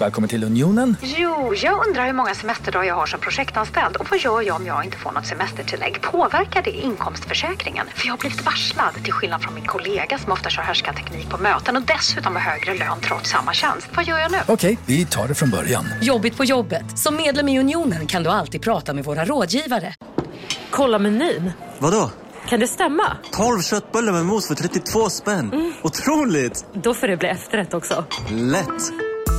Välkommen till Unionen. Jo, jag undrar hur många semesterdagar jag har som projektanställd och vad gör jag om jag inte får något semestertillägg? Påverkar det inkomstförsäkringen? För jag har blivit varslad, till skillnad från min kollega som ofta kör härskarteknik på möten och dessutom har högre lön trots samma tjänst. Vad gör jag nu? Okej, vi tar det från början. Jobbigt på jobbet. Som medlem i Unionen kan du alltid prata med våra rådgivare. Kolla menyn. Vadå? Kan det stämma? 12 köttbullar med mos för 32 spänn. Mm. Otroligt! Då får det bli efterrätt också. Lätt!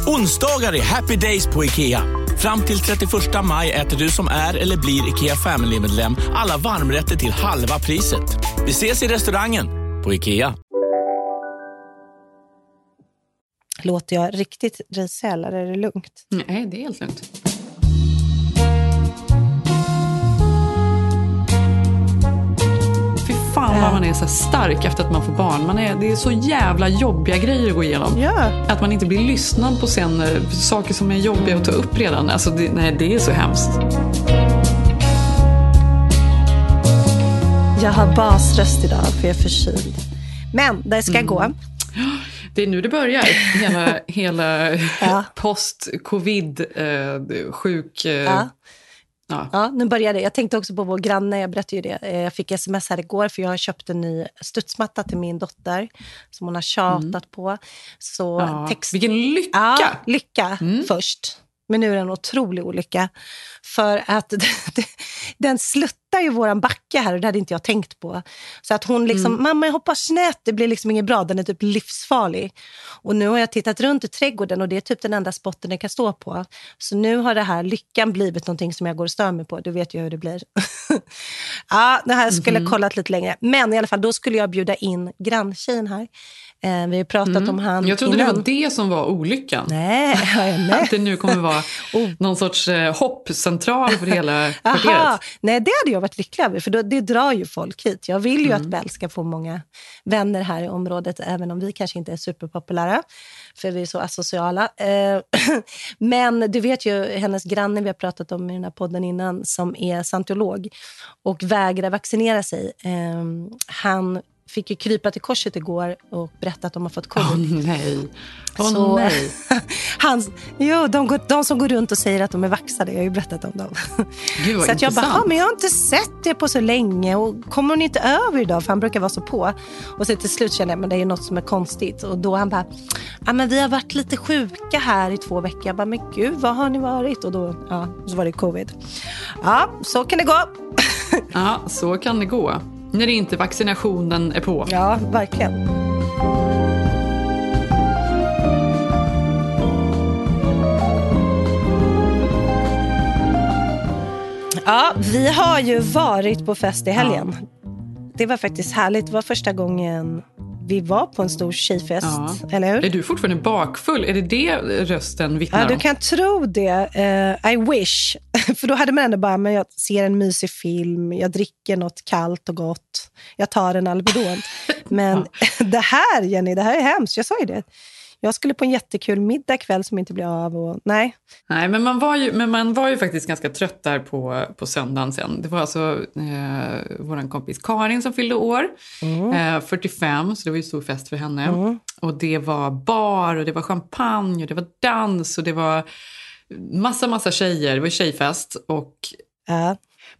Onsdagar är happy days på IKEA. Fram till 31 maj äter du som är eller blir IKEA Family-medlem alla varmrätter till halva priset. Vi ses i restaurangen på IKEA. Låter jag riktigt risig eller är det lugnt? Nej, det är helt lugnt. Fan vad man är så stark efter att man får barn. Man är, det är så jävla jobbiga grejer att gå igenom. Ja. Att man inte blir lyssnad på sen, eh, saker som är jobbiga att ta upp redan. Alltså det, nej, det är så hemskt. Jag har basröst idag för jag är förkyld. Men det ska mm. gå. Det är nu det börjar. Hela, hela ja. post-covid-sjuk... Eh, ja. Ja. ja, nu börjar det. Jag tänkte också på vår granne. Jag berättade ju det. Eh, jag fick sms här igår för jag har köpt en ny studsmatta till min dotter som hon har tjatat mm. på. Så ja. text... Vilken lycka! Ja, lycka mm. först. Men nu är det en otrolig olycka. För att den sluttar ju våran backe här och det hade inte jag tänkt på. Så att hon liksom, mm. mamma jag hoppar snett, det blir liksom inget bra, den är typ livsfarlig. Och nu har jag tittat runt i trädgården och det är typ den enda spotten den kan stå på. Så nu har det här lyckan blivit någonting som jag går och stör mig på. Du vet ju hur det blir. ja, det här skulle jag mm-hmm. kollat lite längre. Men i alla fall, då skulle jag bjuda in granntjejen här. Eh, vi har pratat mm. om han Jag trodde innan. det var det som var olyckan. Nej, nej. Att det nu kommer vara oh. någon sorts eh, hoppcentral för hela kvarteret. Nej, det hade jag varit lycklig över, för då, det drar ju folk hit. Jag vill ju mm. att Bell ska få många vänner här i området, även om vi kanske inte är superpopulära, för vi är så asociala. Eh, men du vet ju hennes granne, vi har pratat om i den här podden innan, som är scientolog och vägrar vaccinera sig. Eh, han fick ju krypa till korset igår och berätta att de har fått covid. Åh oh, nej. Oh, så, nej. han, jo, de, de som går runt och säger att de är vaxade, jag har ju berättat om dem. Gud, så att jag bara, men jag har inte sett det på så länge och kommer hon inte över idag? För han brukar vara så på. Och så till slut känner jag, men det är något som är konstigt. Och då han bara, ja men vi har varit lite sjuka här i två veckor. Jag bara, men gud, vad har ni varit? Och då, ja, så var det covid. Ja, så kan det gå. ja, så kan det gå. När inte vaccinationen är på. Ja, verkligen. Ja, vi har ju varit på fest i helgen. Ja. Det var faktiskt härligt. Det var första gången vi var på en stor tjejfest, ja. eller hur? Är du fortfarande bakfull? Är det det rösten vittnar om? Ja, du kan tro det. Uh, I wish. För då hade man ändå bara, men jag ser en mysig film, jag dricker något kallt och gott, jag tar en Alvedon. Men det här, Jenny, det här är hemskt. Jag sa ju det. Jag skulle på en jättekul middag kväll som inte blev av. Och, nej. Nej, men man, var ju, men man var ju faktiskt ganska trött där på, på söndagen sen. Det var alltså eh, vår kompis Karin som fyllde år, mm. eh, 45, så det var ju stor fest för henne. Mm. Och det var bar och det var champagne och det var dans och det var massa, massa tjejer. Det var tjejfest. Och äh.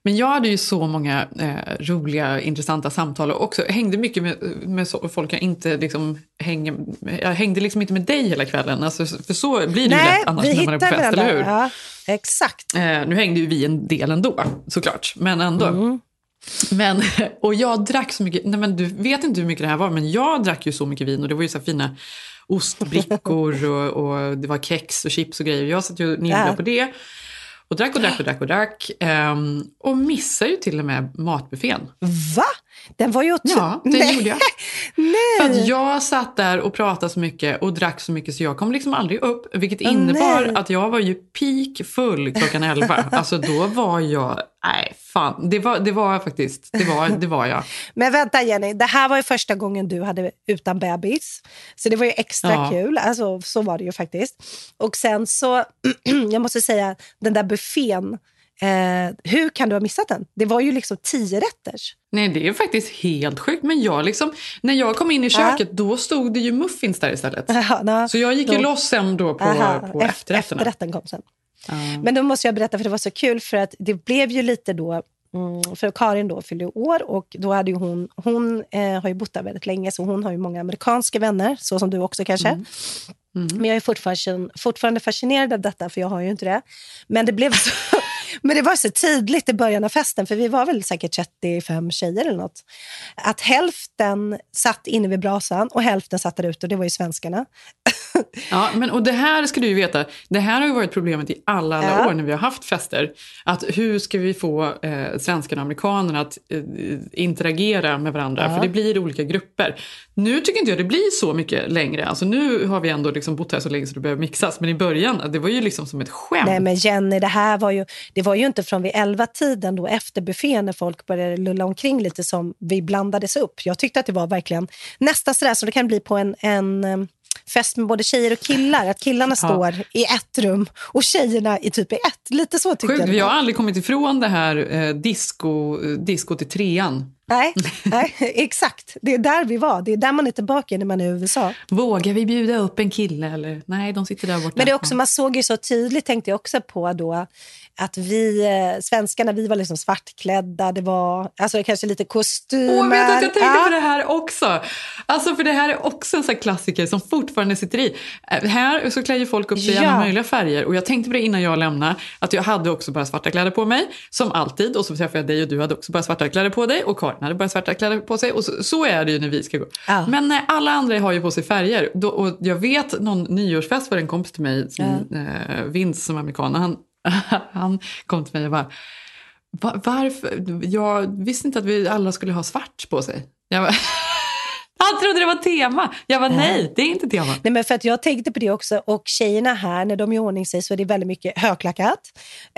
Men jag hade ju så många eh, roliga, intressanta samtal och också hängde mycket med, med folk jag inte liksom hänger... Jag hängde liksom inte med dig hela kvällen, alltså, för så blir det Nej, ju lätt annars när man är på fest, eller hur? Ja, exakt. Eh, nu hängde ju vi en del ändå, såklart, men ändå. Mm. Men, och jag drack så mycket, nej men du vet inte hur mycket det här var, men jag drack ju så mycket vin och det var ju så fina ostbrickor och, och det var kex och chips och grejer. Jag satt ju och på det. Och drack och drack och drack och drack. Um, och missade ju till och med matbuffén. Va? Den var ju åt... Ja, det Nej. gjorde jag. Nej. För att jag satt där och pratade så mycket och drack så mycket så jag kom liksom aldrig upp. Vilket innebar Nej. att jag var ju peak full klockan 11. alltså då var jag Nej, fan. Det var, det var faktiskt, det var, det var jag. Men vänta Jenny, det här var ju första gången du hade utan bebis. Så det var ju extra ja. kul. Alltså, så var det ju faktiskt. Och sen så, jag måste säga, den där buffén Eh, hur kan du ha missat den? Det var ju liksom tio rätters. Nej, det är faktiskt helt sjukt. Men jag liksom, när jag kom in i köket, då stod det ju muffins där istället. Ja, na, Så jag gick ju loss sen då på, Aha, på eft- efterrätterna. Efterrätten kom sen. Ja. Men då måste jag berätta, för det var så kul, för att det blev ju lite då, mm, för Karin då fyllde ju år och då hade ju hon, hon eh, har ju bott där väldigt länge, så hon har ju många amerikanska vänner, så som du också kanske. Mm. Men jag är fortfarande, fortfarande fascinerad av detta, för jag har ju inte det. Men det blev så, men det var så tydligt i början av festen, för vi var väl säkert 35 tjejer eller något. Att hälften satt inne vid brasan och hälften satt där ute och det var ju svenskarna. Ja, men, och det här ska du ju veta, det här har ju varit problemet i alla, alla Ja. år när vi har haft fester. Att hur ska vi få eh, svenskarna och amerikanerna att eh, interagera med varandra? Ja. För det blir olika grupper. Nu tycker inte jag det blir så mycket längre. Alltså nu har vi ändå liksom bott här så länge så det behöver mixas. Men i början, det var ju liksom som ett skämt. Nej men Jenny, det här var ju, det var ju inte från vid elva tiden då efter buffén när folk började lulla omkring lite som vi blandades upp. Jag tyckte att det var verkligen nästan sådär som det kan bli på en, en em, fest med både tjejer och killar. Att killarna Ja. står i ett rum och tjejerna i typ i ett. Lite så tyckte Sjukt, jag. vi har aldrig kommit ifrån det här eh, disco, eh, disco till trean. Nej, nej, exakt. Det är där vi var. Det är där man är tillbaka när man är i USA. Vågar vi bjuda upp en kille? Eller? Nej, de sitter där borta. Men det är också, man såg ju så tydligt, tänkte jag också på då, att vi eh, svenskarna, vi var liksom svartklädda. Det var alltså, kanske lite kostymer. Åh, vet att jag tänkte Ja. på det här också. Alltså för det här är också en sån här klassiker som fortfarande sitter i. Eh, Här så klär ju folk upp sig i Ja. alla möjliga färger. Och jag tänkte på det innan jag lämnade, att jag hade också bara svarta kläder på mig, som alltid. Och så träffade jag dig och du hade också bara svarta kläder på dig. Och Karin hade bara svarta kläder på sig. Och så, så är det ju när vi ska gå. Ja. Men när alla andra har ju på sig färger. Då, och jag vet någon nyårsfest det en kompis till mig, som, eh, Vince som är amerikan. Han, han kom till mig och bara, Va- varför? Jag visste inte att vi alla skulle ha svart på sig. Jag bara, han trodde det var tema. Jag bara, nej, det är inte tema. Nej, men för att jag tänkte på det också. Och tjejerna här, när de gör ordning sig så är det väldigt mycket högklackat.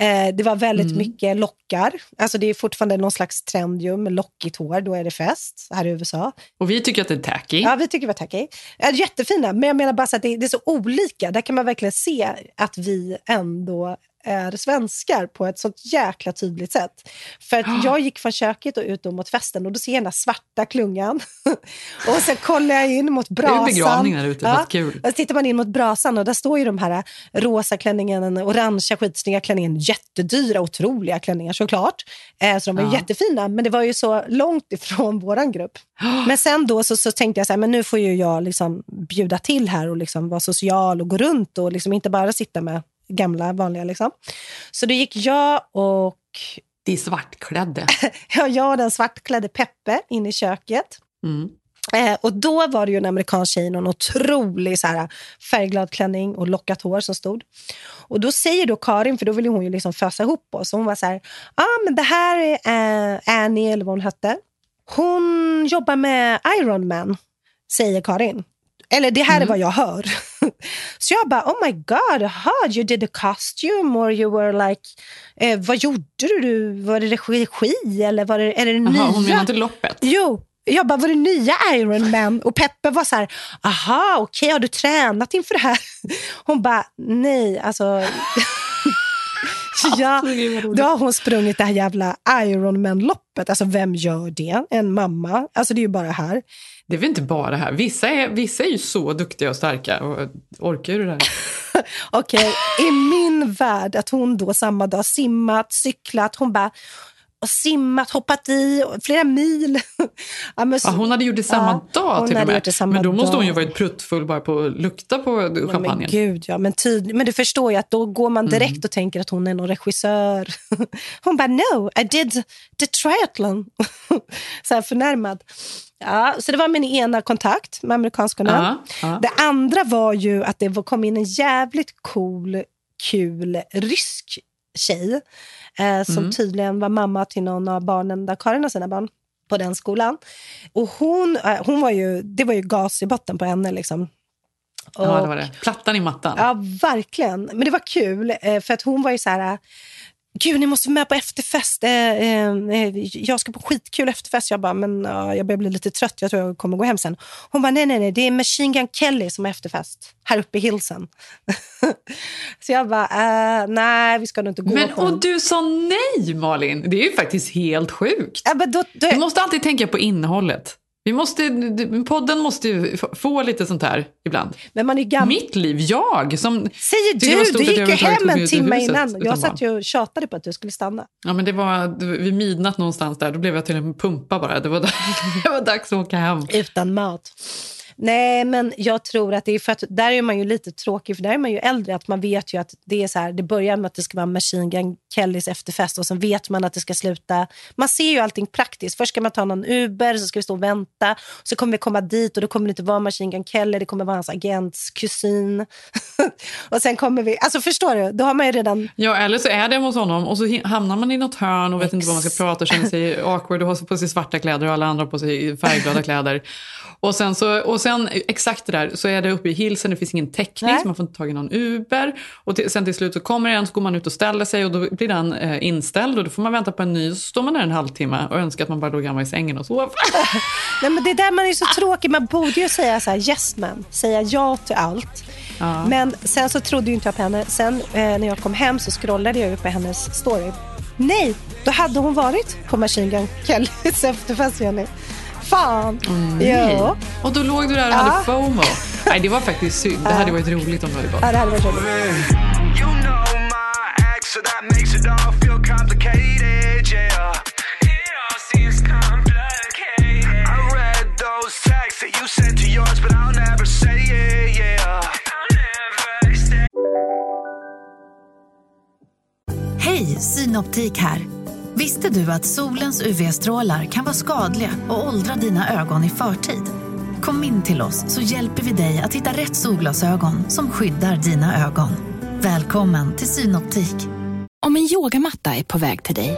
Eh, det var väldigt Mm. mycket lockar. Alltså det är fortfarande någon slags trend ju med lockigt hår. Då är det fest här i USA. Och vi tycker att det är tacky. Ja, vi tycker det var tacky. Ja, jättefina, men jag menar bara så att det, det är så olika. Där kan man verkligen se att vi ändå är svenskar på ett sånt jäkla tydligt sätt. För att jag gick från köket och ut mot festen och då ser jag den där svarta klungan. och sen kollar jag in mot är brasan. en begravning där ute, fast kul. Och så tittar man in mot brasan och där står ju de här rosa klänningen, orangea skitsnygga klänningen, jättedyra, otroliga klänningar såklart. Eh, så de var Ja. jättefina, men det var ju så långt ifrån våran grupp. Men sen då så, så tänkte jag så här, men nu får ju jag liksom bjuda till här och liksom vara social och gå runt och liksom inte bara sitta med gamla vanliga. Liksom. Så då gick jag och De svartklädde. ja, jag och den svartklädde Peppe in i köket. Mm. Eh, och då var det ju en amerikansk tjej i någon otrolig så här, färgglad klänning och lockat hår som stod. Och då säger då Karin, för då ville hon ju liksom fösa ihop oss, hon var så här, ja ah, men det här är eh, Annie, eller vad hon hette. Hon jobbar med Iron Man, säger Karin. Eller det här är vad jag hör. Så jag bara, oh my god, aha, you did a costume or you were like, eh, vad gjorde du? Var det regi eller var det, är det det nya? Aha, hon menar inte loppet. Jo, jag bara, var det nya Iron Man? Och Peppe var så här, aha, okej, har du tränat inför det här? Hon bara, nej, alltså... ja, då har hon sprungit det här jävla Ironman-loppet. Alltså vem gör det? En mamma? Alltså det är ju bara här. Det är väl inte bara här. Vissa är, vissa är ju så duktiga och starka och orkar ju det där. Okej, i min värld att hon då samma dag simmat, cyklat, hon bara och simmat, hoppat i flera mil. ja, men så, Ja, hon hade gjort det samma Ja, dag till och med. Men då måste hon ju varit pruttfull bara på att lukta på Ja, men champagnen. gud, ja. Men, tyd, men du förstår ju att då går man direkt Mm. och tänker att hon är någon regissör. Hon bara, no, I did the triathlon. så här förnärmad. Ja, så det var min ena kontakt med amerikanskorna. Ja, ja. Det andra var ju att det kom in en jävligt cool, kul rysk tjej eh, som Mm. tydligen var mamma till någon av barnen där Karin har sina barn på den skolan. Och hon, eh, hon var ju, det var ju gas i botten på henne. Liksom. ja, det Och- var det. Plattan i mattan. Ja, verkligen. Men det var kul, eh, för att hon var ju så här... Gud, ni måste vara med på efterfest. Eh, eh, eh, jag ska på skitkul efterfest. Jag bara, men uh, jag börjar bli lite trött. Jag tror jag kommer gå hem sen. Hon bara, nej, nej, nej. Det är Machine Gun Kelly som har efterfest här uppe i Hillsen. så jag bara, uh, nej, vi ska nog inte gå Men, och du sa nej, Malin. Det är ju faktiskt helt sjukt. Ja, då, då, Du måste alltid tänka på innehållet. Vi måste, podden måste ju få lite sånt här ibland. men man är gammal. Mitt liv, jag som... Säger du? Du gick ju hem en timme innan. Jag satt ju och tjatade på att du skulle stanna. Ja, men det var vid midnatt någonstans där. Då blev jag till en pumpa bara. Det var, det var dags att åka hem. Utan mat. Nej, men jag tror att det är för att där är man ju lite tråkig, för där är man ju äldre. Att man vet ju att det är så här, det börjar med att det ska vara Machine Gun Kellys efterfest och sen vet man att det ska sluta. Man ser ju allting praktiskt. Först ska man ta någon Uber, så ska vi stå och vänta. Så kommer vi komma dit och då kommer det inte vara Machine Gun Kelly, det kommer vara hans agents kusin. och sen kommer vi, alltså förstår du? Då har man ju redan Ja, eller så är det hos honom och så hamnar man i något hörn och vet inte vad man ska prata och känner sig awkward och har på sig svarta kläder och alla andra på sig färgglada kläder. Och sen, så, och sen exakt det där, så är det uppe i hilsen, det finns ingen täckning Nej. så man får inte tag i någon Uber. Och till, sen till slut så kommer en, så går man ut och ställer sig och då blir den eh, inställd och då får man vänta på en ny så står man där en halvtimme och önskar att man bara låg hemma i sängen och sov. Nej, men det är där man är så tråkig. Man borde ju säga så här, yes man, säga ja till allt. Men sen så trodde ju inte jag på henne. Sen eh, när jag kom hem så scrollade jag ju på hennes story. Nej, då hade hon varit på Machine Gun Kellys efterfest, Jenny. Fan. Ja. Och då låg du där och Ja. hade FOMO. Nej, det var faktiskt synd. Det hade varit roligt om du hade gått. ja, det hade varit roligt. Hej, Synoptik här. Visste du att solens UV-strålar kan vara skadliga och åldra dina ögon i förtid? Kom in till oss så hjälper vi dig att hitta rätt solglasögon som skyddar dina ögon. Välkommen till Synoptik. Om en yogamatta är på väg till dig,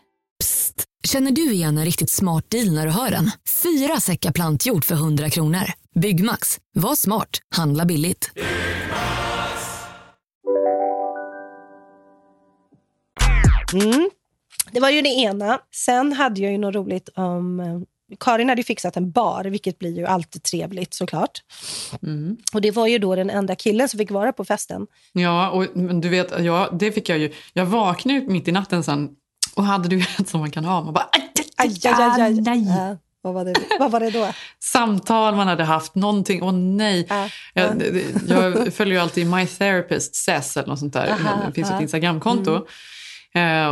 Psst! Känner du igen en riktigt smart deal när du hör den? Fyra säckar plantjord för 100 kronor. Byggmax. Var smart. Handla billigt. Mm. Det var ju det ena. Sen hade jag ju något roligt om... eh, Karin hade ju fixat en bar, vilket blir ju alltid trevligt såklart. Och det var ju då den enda killen som fick vara på festen. Ja, och, du vet, ja, det fick jag ju. Jag vaknade mitt i natten sen och hade du vet som man kan ha. Man bara, aj, aj, Aj, aj, nej. Ja, vad, var det, vad var det då? Samtal man hade haft, någonting, åh nej. Ja, Jag, jag följer ju alltid My Therapist Says eller något sånt där. Aha, det finns ja. ett Instagramkonto. Eh,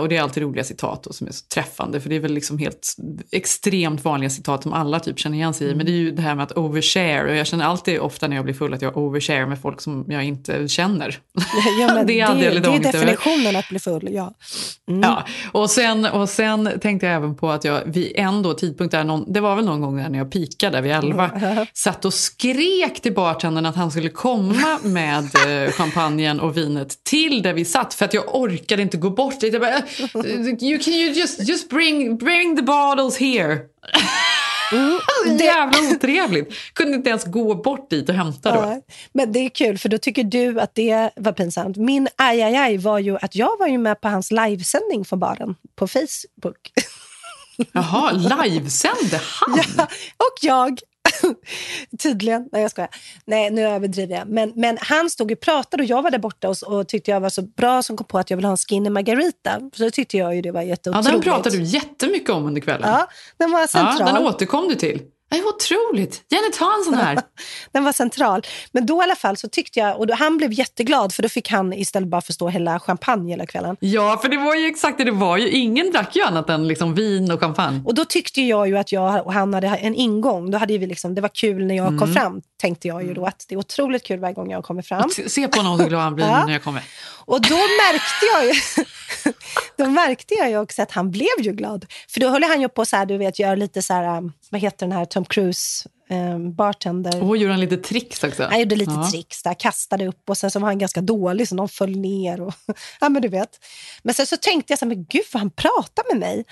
och det är alltid roliga citat då, som är så träffande. För det är väl liksom helt extremt vanliga citat som alla typ känner igen sig i. Men det är ju det här med att overshare. Och jag känner alltid ofta när jag blir full att jag overshare med folk som jag inte känner. Ja, Det är det, det är dagligt över. definitionen att bli full, ja. Mm. Ja, och sen, och sen tänkte jag även på att jag vid en då tidpunkt, där någon, det var väl någon gång där när jag pikade vid elva, satt och skrek till bartendern att han skulle komma med eh, champagnen och vinet till där vi satt för att jag orkade inte gå bort dit. Jag bara, "Eh, you, can you just, just bring, bring the bottles here? det- Jävla otrevligt. Kunde inte ens gå bort dit och hämta då. Ja, men det är kul, för då tycker du att det var pinsamt. Min aj, aj, aj var ju att jag var ju med på hans livesändning från baren på Facebook. Jaha, livesände han? Ja, och jag. Tydligen. Nej, jag skojar. Nej, nu överdriver jag. Men, men han stod och pratade och jag var där borta och, och tyckte jag var så bra som kom på att jag ville ha en skinny margarita. Så då tyckte jag ju det var Ja, jätteotroligt. den pratade du jättemycket om under kvällen. Ja, den var central. Ja, den återkom du till. Det är otroligt. Jenny, ta en sån här. Den var central. Men då i alla fall så tyckte jag, och då, han blev jätteglad för då fick han istället bara förstå hela champagne hela kvällen. Ja, för det var ju exakt det det var. ju. Ingen drack ju annat än liksom vin och champagne. Och då tyckte jag ju att jag och han hade en ingång. Då hade vi liksom, det var kul när jag kom Mm. fram, tänkte jag ju då. Att det är otroligt kul varje gång jag kommer fram. Se- på honom så glad han blir Ja. när jag kommer. Och då märkte jag ju... då märkte jag ju också att han blev ju glad. För då höll han ju på så här, du vet, göra lite så här, um, vad heter den här Tom Cruise eh, bartender. Och gjorde han lite tricks också? Han gjorde lite Ja. tricks där, kastade upp och sen så var han ganska dålig så någon föll ner. Och, ja, men du vet. Men sen så tänkte jag så här, men gud vad han pratar med mig.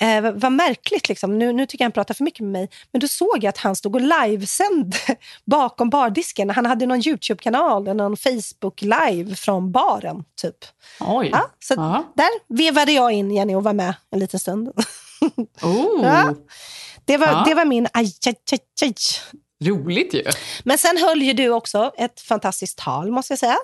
Eh, vad, vad märkligt, liksom. nu, nu tycker jag han pratar för mycket med mig. Men då såg jag att han stod och livesände bakom bardisken. Han hade någon YouTube-kanal eller någon Facebook-live från baren. typ. Oj. Ja, så där vevade jag in Jenny och var med en liten stund. Oh, Ja. Det, var, Ja. det var min aj, aj, aj, aj. Roligt ju. Men sen höll ju du också ett fantastiskt tal, måste jag säga.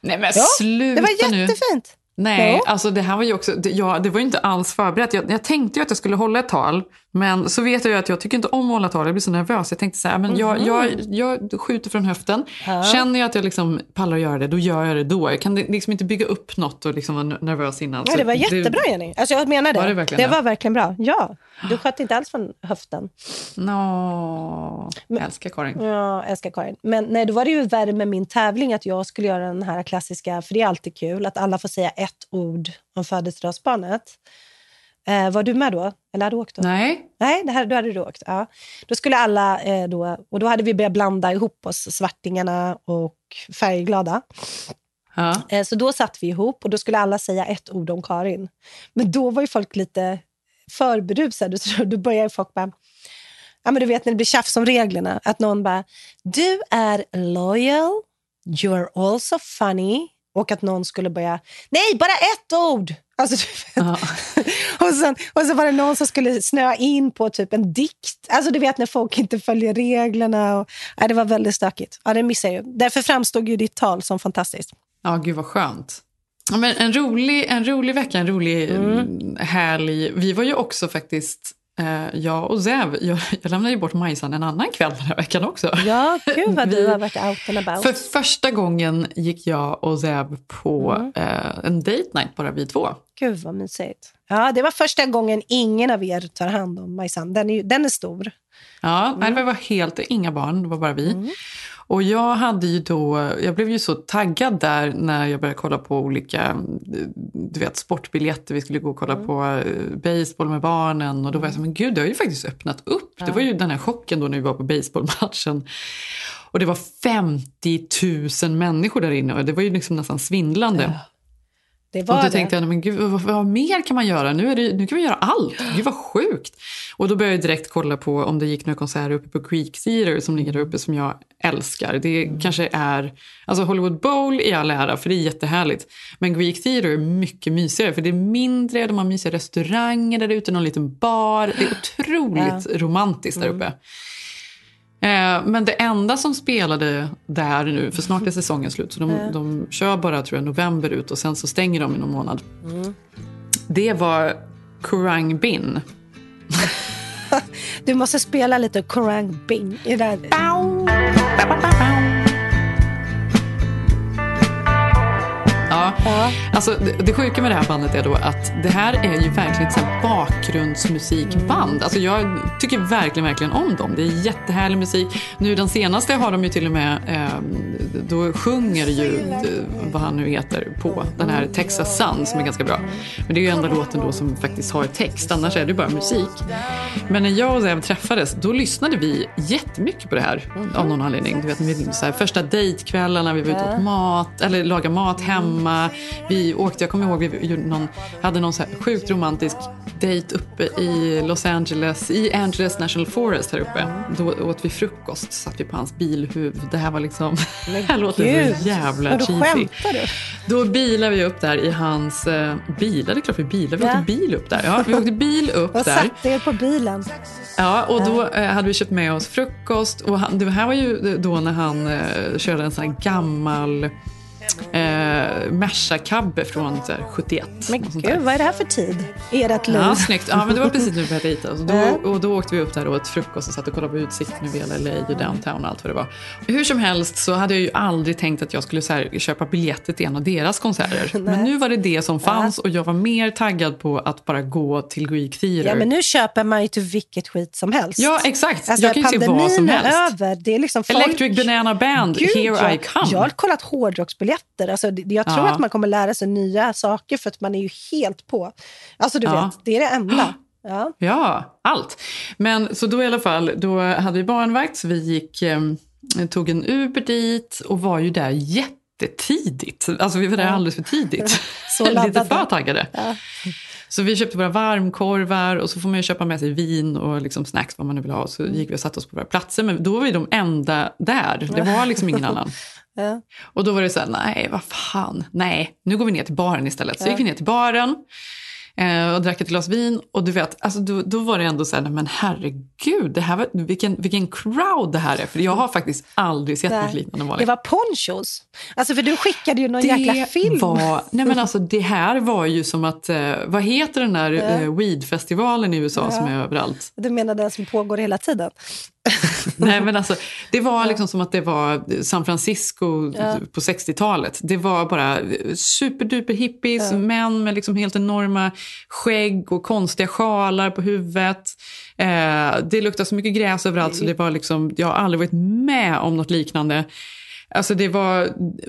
Nej men Ja, sluta Det var nu. jättefint. Nej, Jo. alltså det här var ju också, det, ja, det var ju inte alls förberett. Jag, jag tänkte ju att jag skulle hålla ett tal, men så vet jag ju att jag tycker inte om att hålla tal. Jag blir så nervös. Jag tänkte så här, men jag, Mhm. jag, jag skjuter från höften. Ja. Känner jag att jag liksom pallar att göra det, då gör jag det då. Jag kan liksom inte bygga upp något och liksom vara nervös innan. Ja, det var jättebra, Jenny. Alltså, jag menar det. Var det verkligen det? var verkligen bra. Ja, du sköt inte alls från höften. Nå, jag älskar Karin. Ja, älskar Karin. Men nej, då var det ju värre med min tävling att jag skulle göra den här klassiska, för det är alltid kul, att alla får säga ett ord om födelsedagsbarnet. Eh, var du med då? Eller hade du åkt då? Nej. Nej, det här, då hade du åkt. Ja. Då skulle alla eh, då, och då hade vi börjat blanda ihop oss, svartingarna och färgglada. Ja. Eh, Så då satt vi ihop och då skulle alla säga ett ord om Karin. Men då var ju folk lite för berusade. Så då började folk bara... Ja, men du vet när det blir tjafs om reglerna. Att någon bara, du är loyal, you're also funny. Och att någon skulle börja, nej, bara ett ord! Alltså, du vet. och, sen, och så var det någon som skulle snöa in på typ en dikt. Alltså du vet när folk inte följer reglerna. Och, ja, det var väldigt stökigt. Ja, det missade jag. Därför framstod ju ditt tal som fantastiskt. Ja, gud vad skönt. Ja, men en, rolig, en rolig vecka, en rolig Mm. härlig... Vi var ju också faktiskt, eh, jag och Zev, jag, jag lämnade ju bort Majsan en annan kväll den här veckan också. Ja, gud vad du har varit out and about. För första gången gick jag och Zev på Mm. eh, en date night, bara vi två. Gud vad mysigt. Ja, det var första gången ingen av er tar hand om Majsan. Den är, ju- den är stor. Ja, nej, det var helt inga barn, det var bara vi. Mm. Och jag hade ju då, jag blev ju så taggad där när jag började kolla på olika du vet, sportbiljetter. Vi skulle gå och kolla Mm. på eh, baseball med barnen. Och då var jag så men gud, det har ju faktiskt öppnat upp. Det var ju den här chocken då när vi var på baseballmatchen. Och det var 50 000 människor där inne och det var ju liksom nästan svindlande. Det Och var då det. tänkte jag, men gud, vad, vad mer kan man göra? Nu, är det, nu kan vi göra allt. Gud vad sjukt. Och då började jag direkt kolla på om det gick några konserter uppe på Creek Theatre som ligger där uppe som jag älskar. Det Mm. kanske är, alltså Hollywood Bowl i all ära för det är jättehärligt. Men Greek Theatre är mycket mysigare för det är mindre, de har mysiga restauranger där ute, någon liten bar. Det är otroligt romantiskt där uppe. Eh, Men det enda som spelade där nu, för snart är säsongen slut, så de, Ja. de kör bara tror jag, november ut och sen så stänger de i någon månad. Mm. Det var Kurang Bin. Du måste spela lite Korang Bing i det Ja. Alltså, det, det sjuka med det här bandet är då att det här är ju verkligen ett så bakgrundsmusikband. Alltså jag tycker verkligen, verkligen om dem. Det är jättehärlig musik. Nu den senaste har de ju till och med, eh, då sjunger ju eh, vad han nu heter på den här Texas Sun som är ganska bra. Men det är ju enda låten då som faktiskt har text, annars är det ju bara musik. Men när jag och Zev träffades, då lyssnade vi jättemycket på det här av någon anledning. Du vet, vi- så här, första dejtkvällarna, vi var ute och åt mat, eller lagade mat hemma. Vi åkte, jag kommer ihåg, vi någon, hade någon så här sjukt romantisk dejt uppe i Los Angeles, i Angeles National Forest här uppe. Då åt vi frukost, satt vi på hans bilhuv. Det här var liksom, det här låter Gud. så jävla cheesy. Då bilade vi upp där i hans eh, bil. Ja, det är klart vi bilade. Vi Ja. åkte bil upp där. Ja, vi åkte bil upp där. satte er på bilen. Ja, och då eh, hade vi köpt med oss frukost. Och han, det här var ju då när han eh, körde en sån här gammal eh, Merca-cabbe från så här, 71. Men och gud, vad är det här för tid i ert liv? Ja, snyggt. Ja, men det var precis när vi började. Så Ja. då, och då åkte vi upp där och åt frukost och satt och kollade på utsikten över hela LA och downtown och allt vad det var. Hur som helst så hade jag ju aldrig tänkt att jag skulle så här, köpa biljetter till en av deras konserter. Men nu var det det som fanns och jag var mer taggad på att bara gå till Greek Theatre. Ja, men nu köper man ju till vilket skit som helst. Ja, exakt. Alltså, jag kan ju se vad pandemin som helst. över. Det är liksom folk... Electric Banana Band, Gud, Here ja. I come. Jag har kollat hårdrocksbiljetter fortsätter. Alltså, jag tror Ja. att man kommer lära sig nya saker för att man är ju helt på. Alltså du Ja. vet, det är det enda. Ja. Ja, allt. Men så då i alla fall, då hade vi barnvakt så vi gick, eh, tog en Uber dit och var ju där jättetidigt. Alltså vi var där Ja. alldeles för tidigt. Så Lite för taggade. Ja. Så vi köpte våra varmkorvar och så får man ju köpa med sig vin och liksom snacks vad man nu vill ha. Så gick vi och satte oss på våra platser. Men då var vi de enda där. Det var liksom ingen annan. Ja. Och då var det så här, nej vad fan, nej, nu går vi ner till baren istället. Så Ja. gick vi ner till baren eh, och drack ett glas vin. Och du vet, alltså, då, då var det ändå så här, men herregud, det här var, vilken, vilken crowd det här är. För jag har faktiskt aldrig sett något liknande. Det var ponchos. Alltså för du skickade ju någon jäkla film. Var, nej men alltså, det här var ju som att, eh, vad heter den där Ja. eh, weedfestivalen i USA Ja. som är överallt? Du menar den som pågår hela tiden? Nej, men alltså, det var liksom som att det var San Francisco Ja. på 60-talet. Det var bara superduper hippies, Ja. män med liksom helt enorma skägg och konstiga sjalar på huvudet. Eh, det luktade så mycket gräs överallt så det var liksom, jag har aldrig varit med om något liknande. Alltså det var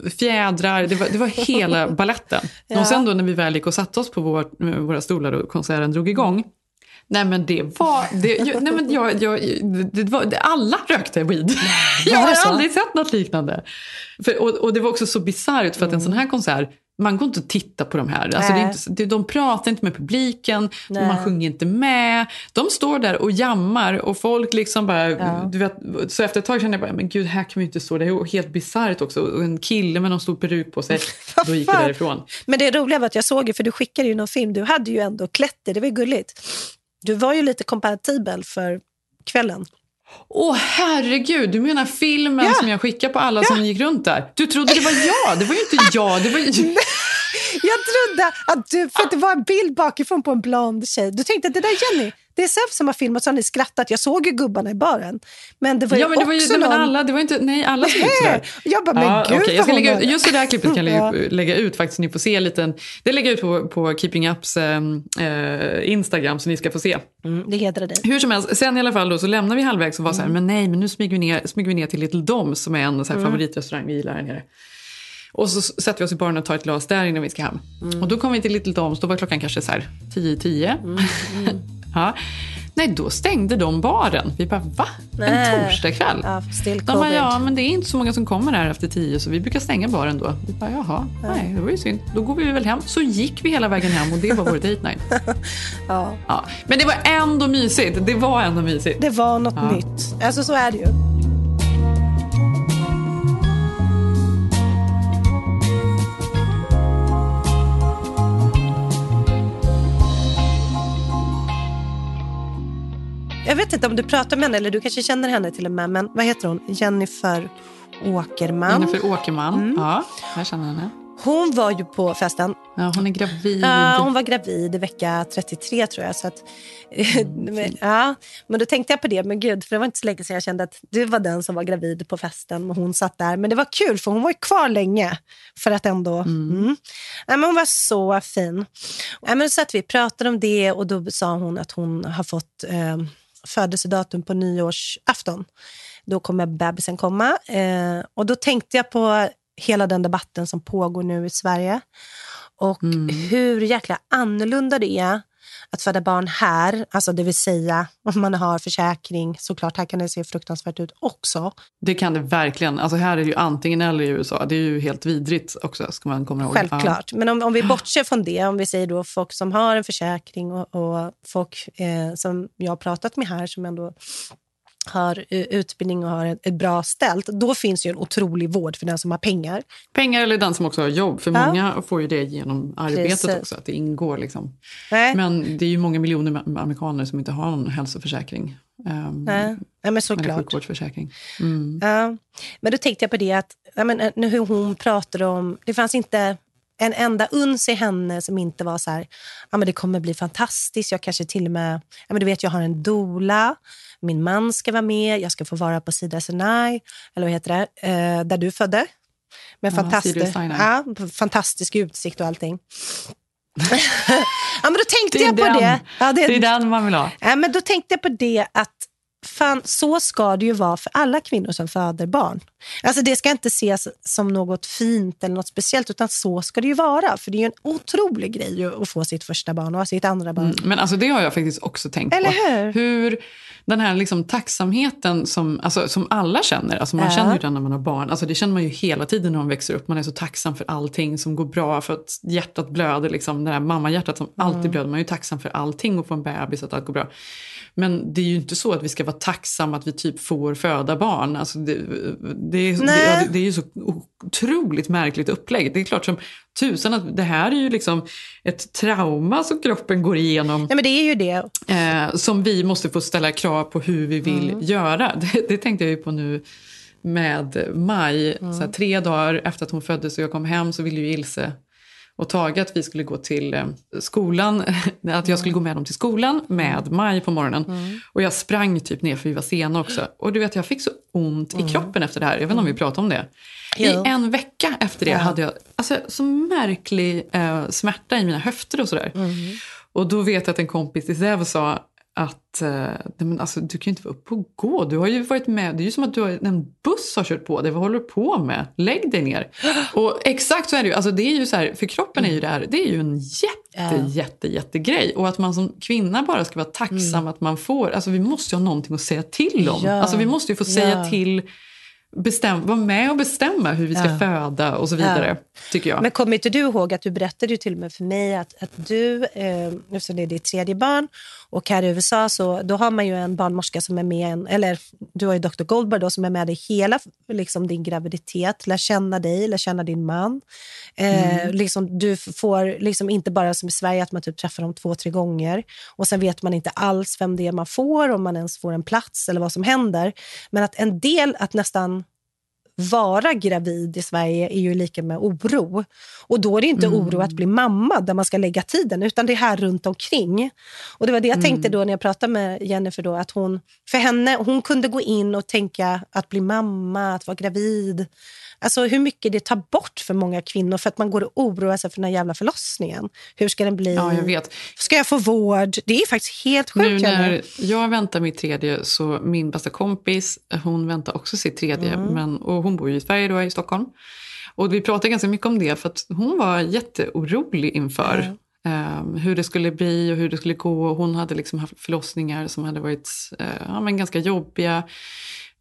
fjädrar, det var, det var hela balletten. Ja. Och sen då när vi väl gick och satte oss på vår, våra stolar och konserten drog igång. Nej men det var, det, jag, nej, men jag, jag, det var, det, alla rökte weed. Jag har aldrig sett något liknande. För, och, och det var också så bisarrt för att en sån här konsert, man går inte och tittar på de här. Alltså, det är inte, de pratar inte med publiken, Nej. man sjunger inte med. De står där och jammar och folk liksom bara... Ja. Du vet, så efter ett tag kände jag bara, men gud här kan vi inte stå. Det är helt bisarrt också. Och en kille med någon stor peruk på sig. Då gick fan? därifrån. Men det roliga var att jag såg ju, för du skickade ju någon film, du hade ju ändå klätt dig, det var ju gulligt. Du var ju lite kompatibel för kvällen. Åh herregud, du menar filmen Ja. som jag skickade på alla som gick runt där? Du trodde det var jag, det var ju inte jag. Det var ju... Jag trodde att du, för att det var en bild bakifrån på en blond tjej. Du tänkte att det där är Jenny, det är Zev som har filmat, så har ni skrattat. Jag såg ju gubbarna i baren. Men det var ju Ja men det var ju också nej, men någon... alla, det var inte, nej alla ut sådär. Jag bara, men Ja, gud okej, jag ska lägga ut, just det där klippet kan jag Ja. lägga, lägga ut faktiskt. Ni får se en liten, det lägger jag ut på, på Keeping Ups eh, eh, Instagram så ni ska få se. Mm, det hedrar dig. Hur som helst, sen i alla fall då, så lämnar vi halvvägs och var så Mm. här, men nej, men nu smyger vi ner, smyger vi ner till Little Doms som är en så här Mm. favoritrestaurang vi gillar här nere. Och så sätter vi oss i baren och tar ett glas där innan vi ska hem. Mm. Och då kom vi till Little Doms, då var klockan kanske så här 10-10. ja. Nej, då stängde de baren. Vi bara, va? En Nej. torsdagkväll? Ja, De bara, ja men det är inte så många som kommer här efter tio så vi brukar stänga baren då. Vi bara, jaha, nej det var ju synd. Då går vi väl hem. Så gick vi hela vägen hem och det var vår date night. Ja, Ja. Men det var ändå mysigt. Det var ändå mysigt. det var något Ja. nytt. Alltså så är det ju. Jag vet inte om du pratar med henne, eller du kanske känner henne till och med, men vad heter hon? Jennifer Åkerman. Jennifer Åkerman. Mm. Ja, jag känner henne. Hon var ju på festen. Ja, hon är gravid. Ja, hon var gravid i vecka 33 tror jag. Så att, men, ja, men då tänkte jag på det, men gud, för det var inte så länge sedan jag kände att du var den som var gravid på festen och hon satt där. Men det var kul för hon var ju kvar länge. För att ändå... Mm. Ja, men hon var så fin. Ja, men så satt vi pratade om det och då sa hon att hon har fått eh, födelsedatum på nyårsafton. Då kommer bebisen komma. Eh, och då tänkte jag på hela den debatten som pågår nu i Sverige. Och hur jäkla annorlunda det är att föda barn här. Alltså det vill säga om man har försäkring. Såklart, här kan det se fruktansvärt ut också. Det kan det verkligen. Alltså här är det ju antingen eller i USA. Det är ju helt vidrigt också, ska man komma ihåg. Självklart. Men om, om vi bortser från det, om vi säger då folk som har en försäkring och, och folk eh, som jag har pratat med här som ändå har eh, utbildning och har ett, bra ställt, då finns ju en otrolig vård för den som har pengar. Pengar eller den som också har jobb. För Ja. många får ju det genom arbetet Precis. också, att det ingår. Liksom. Men det är ju många miljoner amerikaner som inte har någon hälsoförsäkring. Um, Nej, Nej men eller såklart. sjukvårdsförsäkring. Mm. Ja. Men då tänkte jag på det att ja, men, eh, hur hon pratade om... Det fanns inte en enda uns i henne som inte var så här, ja, men det kommer bli fantastiskt. Jag kanske till och med, ja, men du vet jag har en dola, min man ska vara med, jag ska få vara på Sida Sinai, eller vad heter det, eh, där du födde. Med Ja, fantastisk, ja, fantastisk utsikt och allting. ja, men då tänkte Det jag på den. det. Ja, Det är den man vill ha. Ja, men då tänkte jag på det att fan, så ska det ju vara för alla kvinnor som föder barn. Alltså det ska inte ses som något fint eller något speciellt, utan så ska det ju vara. För det är en otrolig grej att få sitt första barn och sitt andra barn. Mm, men alltså det har jag faktiskt också tänkt Eller på. hur? Hur den här liksom tacksamheten som, alltså, som alla känner, alltså man Ja. känner ju den när man har barn, alltså det känner man ju hela tiden när man växer upp. Man är så tacksam för allting som går bra, för att hjärtat blöder, liksom, det här mammahjärtat som alltid Mm. blöder. Man är ju tacksam för allting och få en bebis, att allt går bra. Men det är ju inte så att vi ska vara tacksamma att vi typ får föda barn. Alltså det, det, är, det, det är ju så otroligt märkligt upplägg. Det är klart som tusan att det här är ju liksom ett trauma som kroppen går igenom. Nej, men det är ju det. Eh, som vi måste få ställa krav på hur vi vill Mm. göra. Det, det tänkte jag ju på nu med Maj. Mm. Så här, tre dagar efter att hon föddes och jag kom hem så ville ju Ilse och Tage att vi skulle gå till eh, skolan, att jag skulle gå med dem till skolan med Maj på morgonen. Mm. Och jag sprang typ ner för vi var sena också. Och du vet jag fick så ont i kroppen efter det här. Jag vet inte om vi pratade om det. Mm. Jo. I en vecka efter det Ja. hade jag alltså, så märklig eh, smärta i mina höfter och sådär. Mm. Och då vet jag att en kompis till Zev sa att eh, men alltså, du kan ju inte vara uppe och gå. Du har ju varit med. Det är ju som att du har, en buss har kört på dig. Vad håller du på med? Lägg dig ner. Och exakt så är det ju. Alltså, det är ju så här, för kroppen är ju det här. Det är ju en jätte, Ja. jätte, jättegrej. Och att man som kvinna bara ska vara tacksam att man får. Alltså vi måste ju ha någonting att säga till om. Ja. Alltså vi måste ju få säga Ja. till. Bestäm, vara med och bestämma hur vi ska Ja. föda och så vidare. Ja. Tycker jag. Men kommer inte du ihåg att du berättade ju till och med för mig att, att du, eh, eftersom det är ditt tredje barn, och här i USA så då har man ju en barnmorska som är med, en, eller du har ju Dr. Goldberg då, som är med dig hela liksom, din graviditet, lär känna dig, lär känna din man. Eh, liksom, du får liksom inte bara som i Sverige att man typ träffar dem två, tre gånger och sen vet man inte alls vem det är man får, om man ens får en plats eller vad som händer. Men att en del, att nästan vara gravid i Sverige är ju lika med oro. Och då är det inte oro att bli mamma där man ska lägga tiden, utan det är här runt omkring. Och det var det jag tänkte då när jag pratade med Jennifer, då, att hon, för henne, hon kunde gå in och tänka att bli mamma, att vara gravid. Alltså hur mycket det tar bort för många kvinnor för att man går och oroar sig för den här jävla förlossningen. Hur ska den bli? Ja, jag vet. Ska jag få vård? Det är faktiskt helt Nu sjukt. Jenny. när jag väntar mitt tredje så min bästa kompis hon väntar också sitt tredje. Mm. Men, och hon bor ju i Sverige då, i Stockholm. Och vi pratade ganska mycket om det för att hon var jätteorolig inför ehm, hur det skulle bli och hur det skulle gå. Hon hade liksom haft förlossningar som hade varit eh, ja, men ganska jobbiga.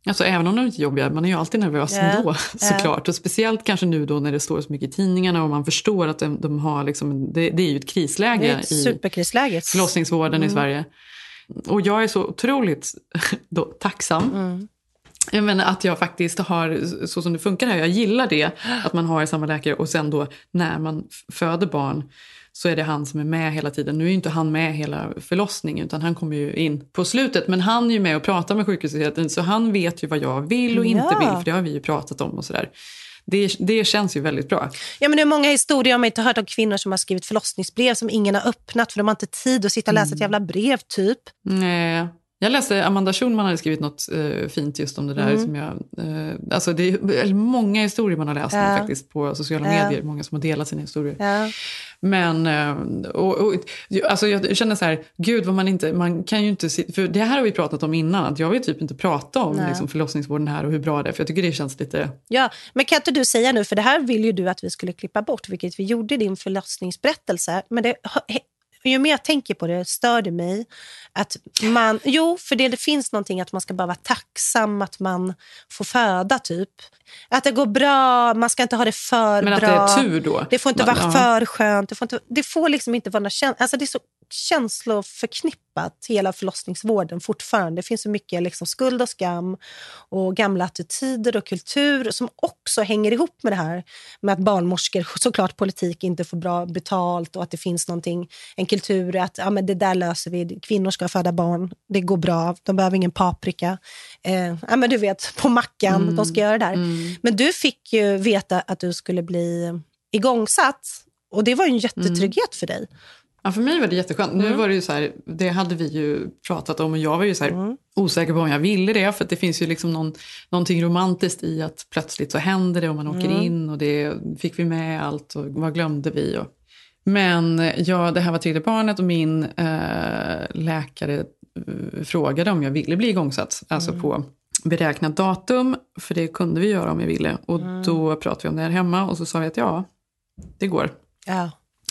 Alltså även om de är jobbiga, man är ju alltid nervös Ja, ändå såklart. Och speciellt kanske nu då när det står så mycket i tidningarna och man förstår att de, de har liksom, det, det är ju ett krisläge Det är ett i superkrisläge. förlossningsvården i Mm. Sverige. Och jag är så otroligt då, tacksam. Mm. Jag menar att jag faktiskt har, så som det funkar här, jag gillar det, att man har samma läkare och sen då när man föder barn så är det han som är med hela tiden. Nu är ju inte han med hela förlossningen utan han kommer ju in på slutet. Men han är ju med och pratar med sjukhusenheten så han vet ju vad jag vill och inte Ja. vill för det har vi ju pratat om och sådär. Det, det känns ju väldigt bra. Ja, men det är många historier, jag har hört om kvinnor som har skrivit förlossningsbrev som ingen har öppnat för de har inte tid att sitta och läsa ett jävla brev typ. Nej. Jag läste Amanda Schulman hade skrivit något eh, fint just om det där. Mm. Som jag, eh, alltså det är många historier man har läst nu Ja. faktiskt på sociala Ja. medier. Många som har delat sina historier. Ja. Men eh, och, och, alltså jag känner så här, gud vad man inte, man kan ju inte, för det här har vi pratat om innan, att jag vill typ inte prata om Nej. liksom, förlossningsvården här och hur bra det är, för jag tycker det känns lite, Ja, men kan inte du säga nu, för det här vill ju du att vi skulle klippa bort, vilket vi gjorde i din förlossningsberättelse. Men det, ju mer jag tänker på det stör det mig. Att man, jo, för det, det finns någonting att man ska bara vara tacksam att man får föda, typ. Att det går bra, man ska inte ha det för men att bra. det är tur då. Det får inte Man- vara ja. för skönt. Det får, inte, det får liksom inte vara några käns- alltså Det är så känsloförknippat, hela förlossningsvården fortfarande. Det finns så mycket liksom skuld och skam och gamla attityder och kultur som också hänger ihop med det här med att barnmorskor, såklart politik, inte får bra betalt och att det finns någonting, en kultur att ja, men det där löser vi. Kvinnor ska föda barn, det går bra, de behöver ingen paprika. Eh, ja, men du vet, på mackan, Mm. de ska göra det där. Men du fick ju veta att du skulle bli igångsatt och det var en jättetrygghet för dig. Ja, för mig var det jätteskönt. Nu Mm. var det ju så här, det hade vi ju pratat om och jag var ju så här Mm. osäker på om jag ville det. För att det finns ju liksom någon, någonting romantiskt i att plötsligt så händer det och man åker Mm. in och det fick vi med allt och vad glömde vi? Och, men ja, det här var tredje barnet och min eh, läkare eh, frågade om jag ville bli igångsatt. Alltså på beräknat datum, för det kunde vi göra om jag ville. Och Mm. då pratade vi om det här hemma och så sa vi att ja, det går. Ja.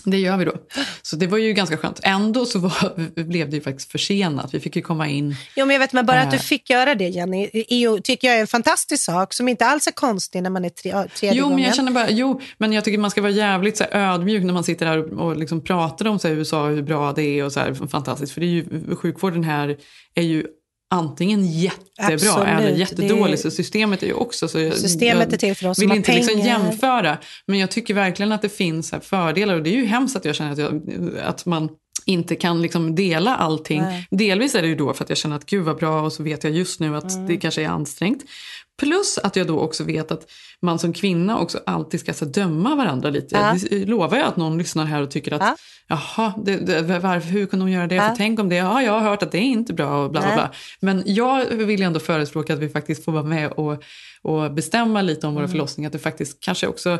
Det gör vi då. Så det var ju ganska skönt. Ändå så var, blev det ju faktiskt försenat. Vi fick ju komma in. Jo, men jag vet, men bara att du Eh. fick göra det, Jenny, ju, tycker jag är en fantastisk sak som inte alls är konstig när man är tre, tredje Jo, gången. men jag känner bara, jo, men jag tycker man ska vara jävligt så här, ödmjuk när man sitter här och, och liksom pratar om så här, USA, hur bra det är och så här, fantastiskt. För det är ju, sjukvården här är ju antingen jättebra Absolut, eller det jättedålig. är- Så systemet är ju också så... Jag, Systemet jag är till för oss vill inte liksom jämföra. Men jag tycker verkligen att det finns fördelar. Och det är ju hemskt att jag känner att, jag, att man inte kan liksom dela allting. Nej. Delvis är det ju då för att jag känner att gud vad bra och så vet jag just nu att Mm. det kanske är ansträngt. Plus att jag då också vet att man som kvinna också alltid ska så döma varandra lite. Ja. Det lovar jag att någon lyssnar här och tycker att jaha, det, det, varför, hur kunde hon göra det? Ja. För tänk om det, ja jag har hört att det är inte bra och bla bla bla. Men jag vill ändå förespråka att vi faktiskt får vara med och, och bestämma lite om våra Mm. förlossningar. Att det faktiskt kanske också,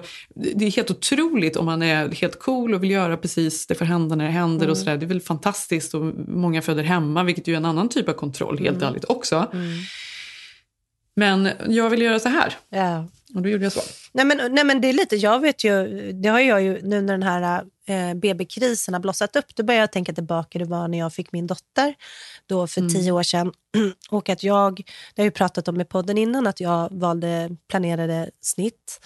det är helt otroligt om man är helt cool och vill göra precis det får hända när det händer och Mm. sådär. Det är väl fantastiskt och många föder hemma vilket ju är en annan typ av kontroll helt Mm. ärligt också. Mm. Men jag vill göra så här. Ja. Och då gjorde jag så. Nej men, nej men det är lite, jag vet ju, det har jag ju nu när den här eh, BB-krisen har blossat upp, då börjar jag tänka tillbaka, det var när jag fick min dotter då för Mm. tio år sedan. Och att jag, det har jag ju pratat om i podden innan, att jag valde planerade snitt.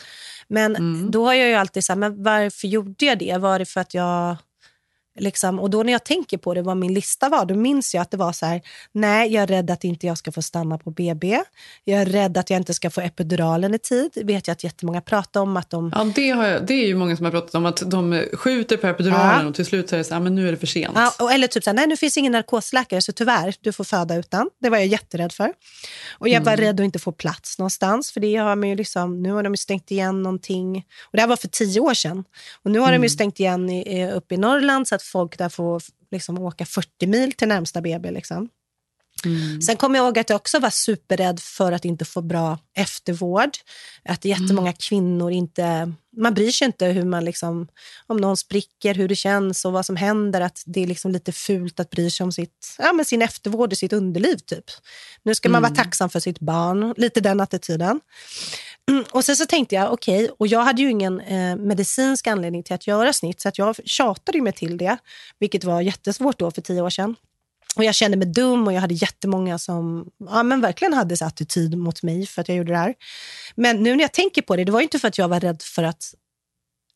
Men Mm. då har jag ju alltid sagt, men varför gjorde jag det? Var det för att jag Liksom, och då när jag tänker på det, vad min lista var, då minns jag att det var så här, nej, jag är rädd att inte jag ska få stanna på BB. Jag är rädd att jag inte ska få epiduralen i tid. Det vet jag att jättemånga pratar om. Att de, Ja, det, jag, det är ju många som har pratat om att de skjuter på epiduralen Ja. och till slut säger så här, men nu är det för sent. Ja, och, eller typ så här, nej nu finns ingen narkosläkare så tyvärr, du får föda utan. Det var jag jätterädd för. Och jag var Mm. rädd att inte få plats någonstans, för det har man ju liksom, nu har de ju stängt igen någonting. Och det här var för tio år sedan. Och nu har de Mm. ju stängt igen i, uppe i Norrland så att folk där får liksom åka 40 mil till närmsta BB. Liksom. Mm. Sen kommer jag ihåg att jag också var superrädd för att inte få bra eftervård. Att jättemånga Mm. kvinnor inte... Man bryr sig inte hur man liksom, om någon spricker, hur det känns och vad som händer. Att Det är liksom lite fult att bry sig om sitt, ja, men sin eftervård och sitt underliv. typ. Nu ska man Mm. vara tacksam för sitt barn. Lite den attityden. Mm, Och sen så tänkte jag, okej, och jag hade ju ingen eh, medicinsk anledning till att göra snitt, så att jag tjatade mig till det, vilket var jättesvårt då för tio år sedan. Och jag kände mig dum och jag hade jättemånga som ja, men verkligen hade så attityd mot mig för att jag gjorde det här. Men nu när jag tänker på det, det var inte för att jag var rädd för att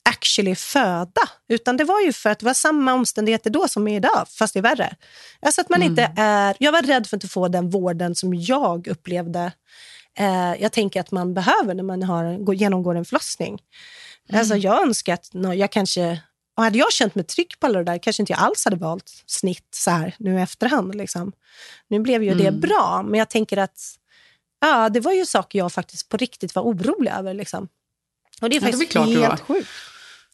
actually föda, utan det var ju för att det var samma omständigheter då som är idag, fast det är värre. Alltså att man inte är, jag var rädd för att inte få den vården som jag upplevde eh, jag tänker att man behöver när man har, går, genomgår en förlossning. Alltså jag önskar att nå- jag kanske... Och hade jag känt mig trygg på alla det där kanske inte jag alls hade valt snitt så här nu i efterhand. Liksom. Nu blev ju det Mm. bra, men jag tänker att ja, det var ju saker jag faktiskt på riktigt var orolig över. Liksom. Och det är Ja, det är faktiskt helt sjukt.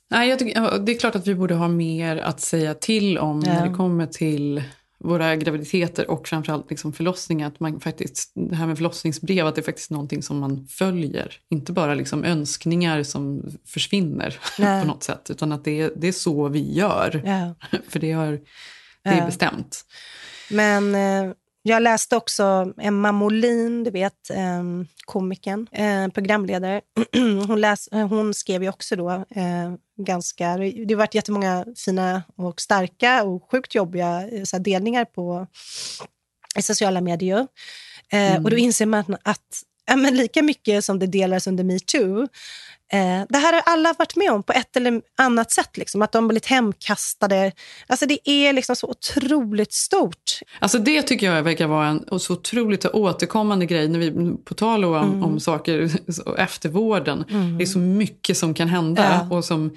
Nej, tycker, det är klart att vi borde ha mer att säga till om Ja. när det kommer till våra graviditeter och framförallt liksom förlossningar. Att man faktiskt, det här med förlossningsbrev, att det är faktiskt någonting som man följer. Inte bara liksom önskningar som försvinner Nej. på något sätt. Utan att det är, det är så vi gör. Ja. För det, har, det är Ja. bestämt. Men eh, jag läste också Emma Molin, du vet, eh, komikern, eh, programledare. hon, läs, eh, hon skrev ju också då eh, ganska... Det har varit jättemånga fina och starka och sjukt jobbiga eh, så delningar på i sociala medier. Eh, Och då inser man att ja, men lika mycket som det delas under metoo Eh, det här har alla varit med om på ett eller annat sätt. Liksom, att de blivit hemkastade. Alltså det är liksom så otroligt stort. Alltså det tycker jag verkar vara en så otroligt återkommande grej. När vi, på tal om, Mm. om saker eftervården. Mm. Det är så mycket som kan hända. Ja. Och som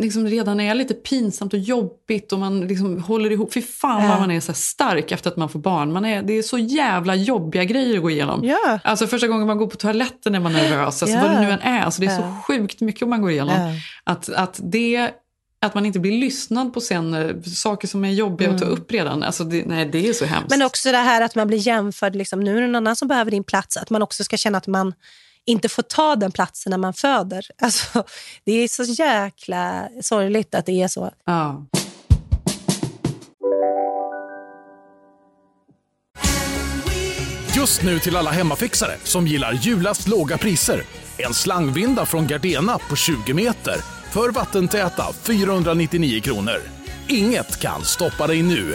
liksom redan är lite pinsamt och jobbigt. Och man liksom håller ihop. Fy fan Ja. vad man är så stark efter att man får barn. Man är, det är så jävla jobbiga grejer att gå igenom. Ja. Alltså första gången man går på toaletten är man nervös. Alltså Ja. vad det nu än är. Alltså det är så sjukt mycket man går igenom. Att, att det... Att man inte blir lyssnad på sen, eh, saker som är jobbiga att ta upp redan. Alltså det, nej, det är så hemskt. Men också det här att man blir jämförd. Liksom, nu är det någon annan som behöver din plats. Att man också ska känna att man inte får ta den platsen när man föder. Alltså, det är så jäkla sorgligt att det är så. Ja. Just nu till alla hemmafixare som gillar julast låga priser. En slangvinda från Gardena på 20 meter för vattentäta 499 kronor. Inget kan stoppa dig nu.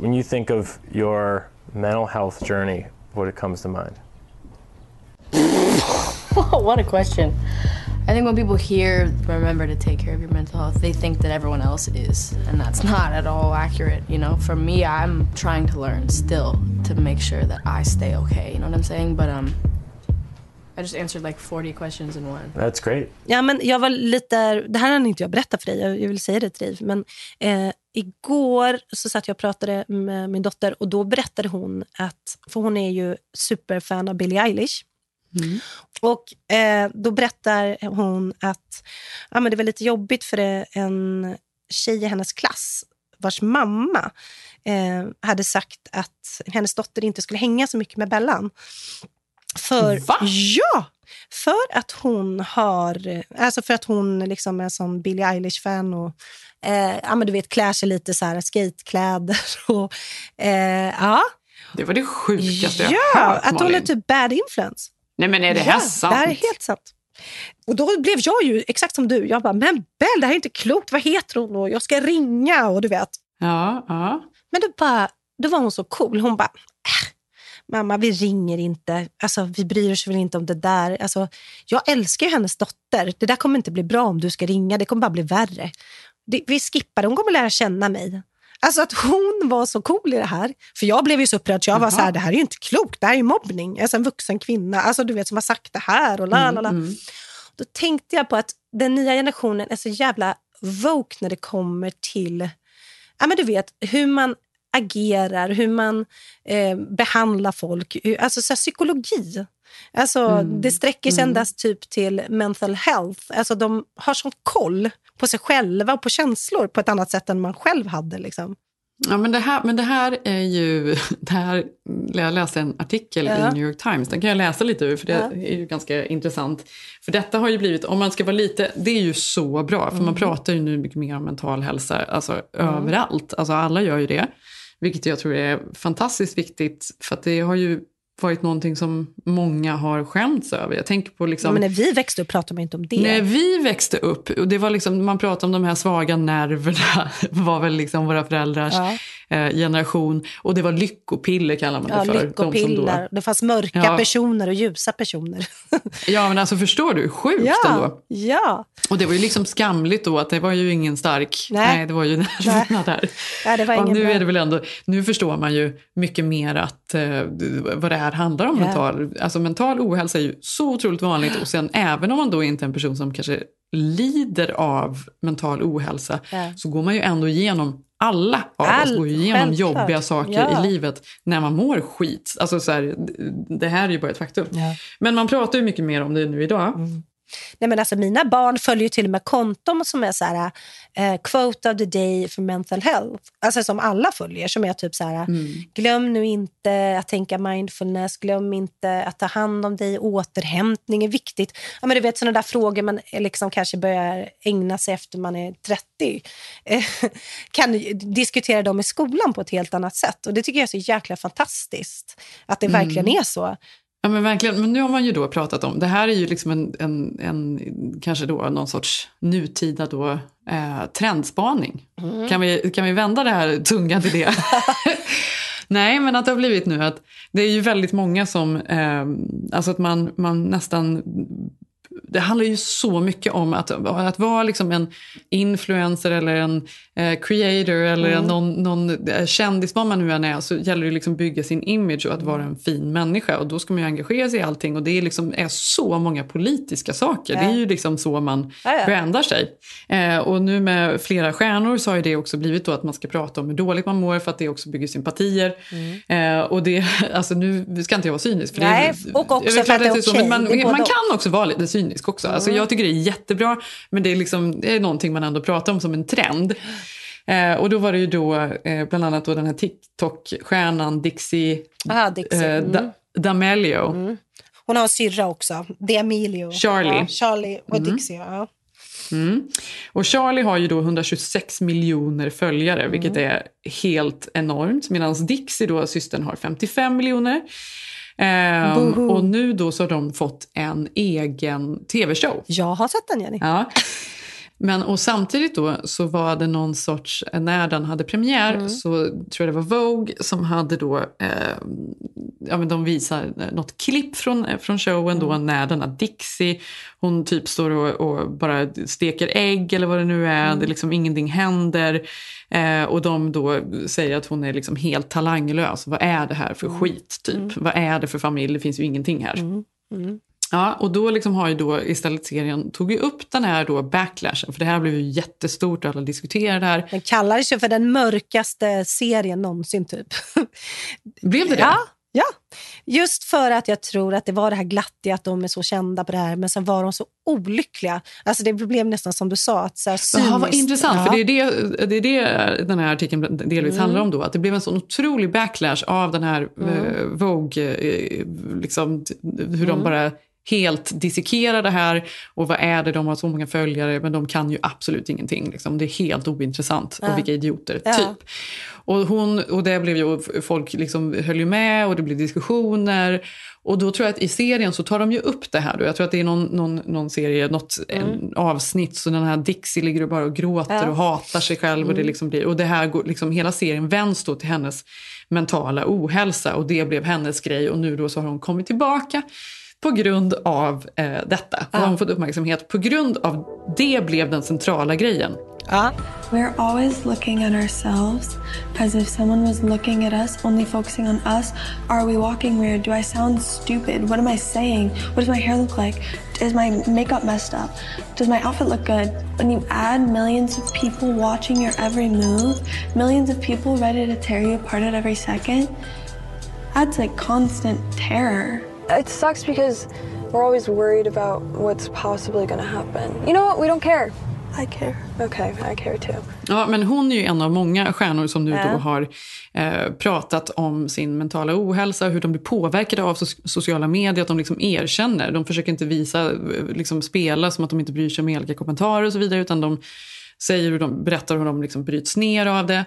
When you think of your mental health journey, what it comes to mind? what a question. I think when people hear remember to take care of your mental health, they think that everyone else is. And that's not at all accurate. You know, for me, I'm trying to learn still to make sure that I stay okay. You know what I'm saying? But um, I just answered like 40 questions in one. That's great. Ja, men jag var lite, det här har inte jag berättat för dig, jag, jag vill säga det till dig. Men eh, igår så satt jag och pratade med min dotter och då berättade hon att, för hon är ju superfan av Billie Eilish. Och eh, då berättar hon att ja, men det var lite jobbigt för det, en tjej i hennes klass vars mamma eh, hade sagt att hennes dotter inte skulle hänga så mycket med Bellan. För, Ja! För att hon har, alltså för att hon liksom är som Billie Eilish-fan och eh, ja, men du vet, klär sig lite så här skatekläder. Och, eh, ja. Det var det sjukaste jag Ja, hört, att hon är typ bad influence. Nej men är det ja, här sant? Det här är helt sant. Och då blev jag ju exakt som du. Jag bara, men Bell, det här är inte klokt. Vad heter hon? Och jag ska ringa och du vet. Ja, ja. Men då, bara, då var hon så cool. Hon bara, äh, mamma vi ringer inte. Alltså, vi bryr oss väl inte om det där. Alltså, jag älskar ju hennes dotter. Det där kommer inte bli bra om du ska ringa. Det kommer bara bli värre. Vi skippar. Hon kommer lära känna mig. Alltså att hon var så cool i det här. För jag blev ju så upprörd. Jag var så här, det här är ju inte klokt. Det här är ju mobbning. Alltså en vuxen kvinna alltså du vet, som har sagt det här. och la, la, la. Då tänkte jag på att den nya generationen är så jävla woke när det kommer till ja, men du vet, hur man agerar, hur man eh, behandlar folk. Hur, alltså så här, psykologi. Alltså, Mm. Det sträcker sig Mm. endast typ till mental health. Alltså, de har sån koll på sig själva och på känslor på ett annat sätt än man själv hade. Liksom. Ja, men det här, men det här är ju... Det här, jag läste en artikel Ja. i New York Times. Den kan jag läsa lite ur, för det Ja. är ju ganska intressant. För detta har ju blivit, om man ska vara lite... Det är ju så bra, för man Mm. pratar ju nu mycket mer om mental hälsa alltså, Mm. överallt. Alltså alla gör ju det. Vilket jag tror är fantastiskt viktigt, för det har ju varit någonting som många har skämts över. Jag tänker på liksom... Ja, men när vi växte upp pratade man inte om det. När vi växte upp, och det var liksom, man pratade om de här svaga nerverna, var väl liksom våra föräldrars Ja. Eh, generation. Och det var lyckopiller kallar man det Ja, för. De som lyckopiller. Det fanns mörka Ja. personer och ljusa personer. Då, ja men alltså förstår du, sjukt ja, ändå. ja. Och det var ju liksom skamligt då att det var ju ingen stark, nej, Nej. det var ju nerverna där. ja, det var Och ingen nu bra. är det väl ändå, nu förstår man ju mycket mer att eh, vad det här handlar om. Ja. Mental, alltså mental ohälsa är ju så otroligt vanligt och sen även om man då inte är en person som kanske lider av mental ohälsa Ja. så går man ju ändå igenom alla av oss All- går ju igenom självklart. jobbiga saker Ja. i livet när man mår skit. Alltså så här, det här är ju bara ett faktum. Ja. Men man pratar ju mycket mer om det nu idag. Nej, men alltså, mina barn följer till och med konton som är så här, eh, quote of the day for mental health. Alltså som alla följer. Som är typ så här, glöm nu inte att tänka mindfulness, glöm inte att ta hand om dig, återhämtning är viktigt. Ja, men du vet sådana där frågor man eh, liksom kanske börjar ägna sig efter man är 30. Eh, kan diskutera dem i skolan på ett helt annat sätt. Och det tycker jag är så jäkla fantastiskt. Att det Mm. verkligen är så. Ja men verkligen, men nu har man ju då pratat om, det här är ju liksom en, en, en kanske då någon sorts nutida då, eh, trendspaning. Mm. Kan, vi, kan vi vända det här tungan till det? Nej, men att det har blivit nu att det är ju väldigt många som, eh, alltså att man, man nästan det handlar ju så mycket om att, att vara liksom en influencer eller en eh, creator eller Mm. någon, någon eh, kändis, vad man nu än är, så gäller det liksom bygga sin image och att vara en fin människa. Och då ska man ju engagera sig i allting och det är, liksom, är så många politiska saker. Ja. Det är ju liksom så man Ja, ja. brandar sig. Eh, och nu med flera stjärnor så har det också blivit då att man ska prata om hur dåligt man mår för att det också bygger sympatier. Eh, och det, alltså nu ska inte jag vara cynisk. För Nej, det, och också för att det är okej. men man, man kan också vara lite cynisk också. Alltså Mm. jag tycker det är jättebra, men det är, liksom, det är någonting man ändå pratar om som en trend. Eh, och då var det ju då eh, bland annat då den här TikTok-stjärnan Dixie, Aha, Dixie. eh, Mm. da, D'Amelio. Hon har en syrra också, D'Amelio. Charlie. Ja, Charlie och Mm. Dixie. Ja. Mm. Och Charlie har ju då 126 miljoner följare, Mm. vilket är helt enormt. Medan Dixie, då, systern, har 55 miljoner. Ehm, och nu då så har de fått en egen tv-show. Jag har sett den, Jenny. Ja. Men och samtidigt då så var det någon sorts, när den hade premiär Mm. så tror jag det var Vogue som hade då, eh, ja men de visar något klipp från, från showen då Mm. när denna Dixie, hon typ står och, och bara steker ägg eller vad det nu är, Mm. det liksom ingenting händer. Eh, och de då säger att hon är liksom helt talanglös. Vad är det här för Mm. skit typ? Vad är det för familj? Det finns ju ingenting här. Ja, och då liksom har ju då istället serien tagit upp den här då backlashen, för det här blev ju jättestort och alla diskuterade det här. Den kallades ju för den mörkaste serien någonsin, typ. Blev det det? Ja, ja. Just för att jag tror att det var det här glattiga, att de är så kända på det här, men sen var de så olyckliga. Alltså det blev nästan som du sa, att så här Jaha, vad cyniskt. intressant, Ja. för det är det, det är det den här artikeln delvis Mm. handlar om då. Att det blev en sån otrolig backlash av den här Mm. eh, Vogue, eh, liksom, hur de Mm. bara helt dissekerar det här och vad är det, de har så många följare men de kan ju absolut ingenting. Liksom. Det är helt ointressant Ja. och vilka idioter, Ja. typ. Och, hon, och det blev ju, folk liksom höll ju med och det blev diskussioner. Och då tror jag att i serien så tar de ju upp det här. Då. Jag tror att det är någon, någon, någon serie, något en avsnitt, så den här Dixie ligger och bara och gråter Ja. och hatar sig själv. Och, det Mm. liksom blir, och det här går, liksom, hela serien vänds då till hennes mentala ohälsa och det blev hennes grej. Och nu då så har hon kommit tillbaka på grund av eh, detta. Och har hon fått uppmärksamhet. På grund av det blev den centrala grejen. We're always looking at ourselves as if someone was looking at us, only focusing on us. Are we walking weird? Do I sound stupid? What am I saying? What does my hair look like? Is my makeup messed up? Does my outfit look good? When you add millions of people watching your every move, millions of people ready to tear you apart at every second, that's like constant terror. It sucks because we're always worried about what's possibly going to happen. You know what? We don't care. I care. Okay, I care too. Ja, men hon är ju en av många stjärnor som nu Ja. då har eh, pratat om sin mentala ohälsa, hur de blir påverkade av so- sociala medier, att de liksom erkänner. De försöker inte visa, eh, liksom spela som att de inte bryr sig om elaka kommentarer och så vidare, utan de säger hur de berättar hur de liksom bryts ner av det.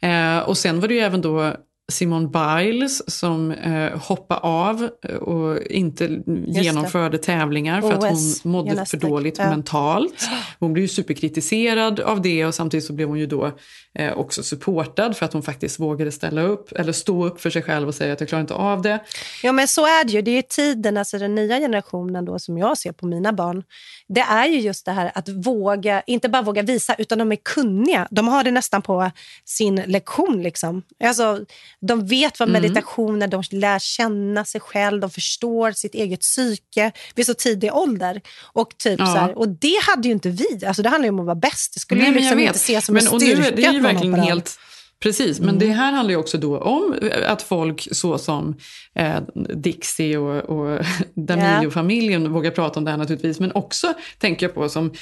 Eh, och sen var det ju även då Simone Biles som eh, hoppade av eh, och inte genomförde tävlingar för att OS, hon mådde för gymnastik. dåligt Ja. mentalt. Hon blev ju superkritiserad av det och samtidigt så blev hon ju då eh, också supportad för att hon faktiskt vågade ställa upp eller stå upp för sig själv och säga att jag klarar inte av det. Ja, men så är det ju. Det är tiden, alltså den nya generationen då, som jag ser på mina barn. Det är ju just det här att våga, inte bara våga visa, utan de är kunniga. De har det nästan på sin lektion. Liksom. Alltså, de vet vad Mm. meditation är, de lär känna sig själv, de förstår sitt eget psyke vid så tidig ålder. Och, typ Ja. så här, och det hade ju inte vi. Alltså, det handlar ju om att vara bäst. Det skulle Nej, ju liksom inte ses som men, en och nu styrka. är Det är verkligen helt... Precis, men Mm. det här handlar ju också då om att folk så som eh, Dixie och, och D'Amelio-familjen vågar prata om det här naturligtvis. Men också tänker jag på som,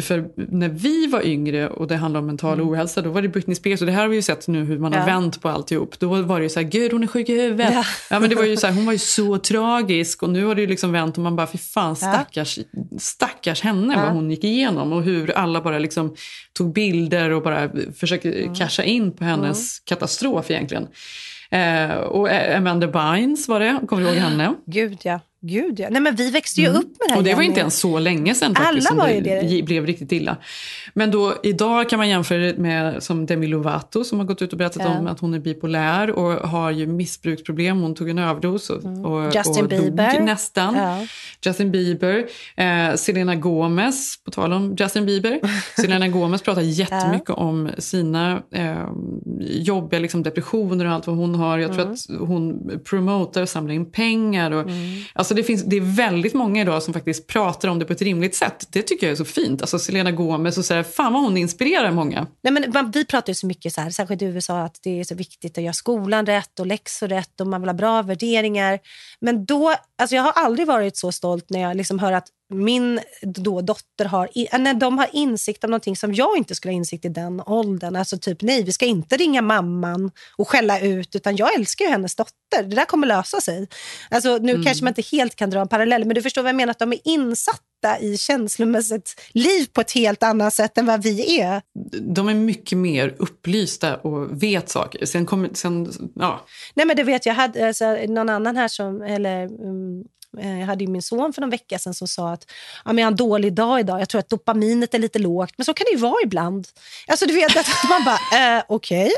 för när vi var yngre och det handlade om mental ohälsa, då var det Britney Spears. Och det här har vi ju sett nu hur man har Mm. Ja. vänt på alltihop. Då var det ju så här, gud hon är sjuk i huvudet. Ja. Ja. men det var ju så här, hon var ju så tragisk och nu har det ju liksom vänt och man bara, fy fan stackars, stackars henne Ja. vad hon gick igenom och hur alla bara liksom tog bilder och bara försökte Mm. casha in på hennes katastrof egentligen. Eh, och Amanda Bynes var det, kommer du ihåg henne? Gud ja. Gud ja. Nej, men vi växte ju Mm. upp med det här. Och det var inte ens så länge sedan faktiskt Alla var det, ju det. gi- blev riktigt illa. Men då, idag kan man jämföra det med som Demi Lovato som har gått ut och berättat Ja. om att hon är bipolär och har ju missbruksproblem. Hon tog en överdos och, och, Mm. Justin och Bieber. dog nästan. Ja. Justin Bieber. Eh, Selena Gomez, på tal om Justin Bieber. Selena Gomez pratar jättemycket om sina eh, jobbiga liksom, depressioner och allt vad hon har. Jag tror Mm. att hon promotar och samlar in pengar. Och, alltså Alltså, det, finns, det är väldigt många idag som faktiskt pratar om det på ett rimligt sätt. Det tycker jag är så fint. Alltså Selena Gomez och så här, fan vad hon inspirerar många. Nej, men man, vi pratar ju så mycket, så här, särskilt i USA, att det är så viktigt att göra skolan rätt och läxor rätt och man vill ha bra värderingar. Men då, alltså jag har aldrig varit så stolt när jag liksom hör att min då dotter har, när de har insikt om någonting som jag inte skulle ha insikt i den åldern. Alltså typ, nej, vi ska inte ringa mamman och skälla ut, utan jag älskar ju hennes dotter. Det där kommer lösa sig. Alltså, nu kanske man inte helt kan dra en parallell, men du förstår vad jag menar, att de är insatta i känslomässigt liv på ett helt annat sätt än vad vi är. De är mycket mer upplysta och vet saker. Sen kommer, sen, ja. Nej, men det vet jag. hade alltså, någon annan här som... Eller, um, jag hade min son för någon vecka sedan som sa att ja, men jag har en dålig dag idag. Jag tror att dopaminet är lite lågt. Men så kan det ju vara ibland. Alltså, du vet att man bara, eh, okej.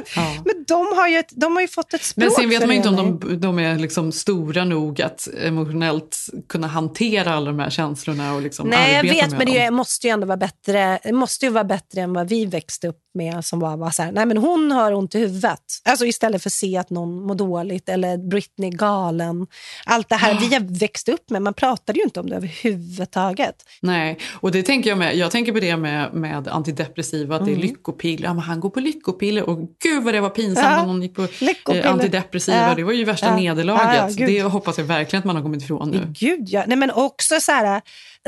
men de har, ju ett, de har ju fått ett språk Men sen vet man inte om de, de är liksom stora nog att emotionellt kunna hantera alla de här känslorna och liksom Nej, jag arbeta vet, med men det måste ju ändå vara bättre, det måste ju vara bättre än vad vi växte upp med som var, var så här, nej men hon har ont i huvudet. Alltså istället för att se att någon mår dåligt eller Britney galen. Allt det här vi har växt upp med, man pratade ju inte om det överhuvudtaget. Nej, och det tänker jag med. Jag tänker på det med, med antidepressiva, att det är Mm. lyckopiller. Ja, men han går på lyckopiller och gud vad det var pinsamt Ja, när någon gick på eh, antidepressiva. Ja. Det var ju värsta Ja. nederlaget. Ja, ja, det hoppas jag verkligen att man har kommit ifrån nu. Gud, ja. Nej, men också så här,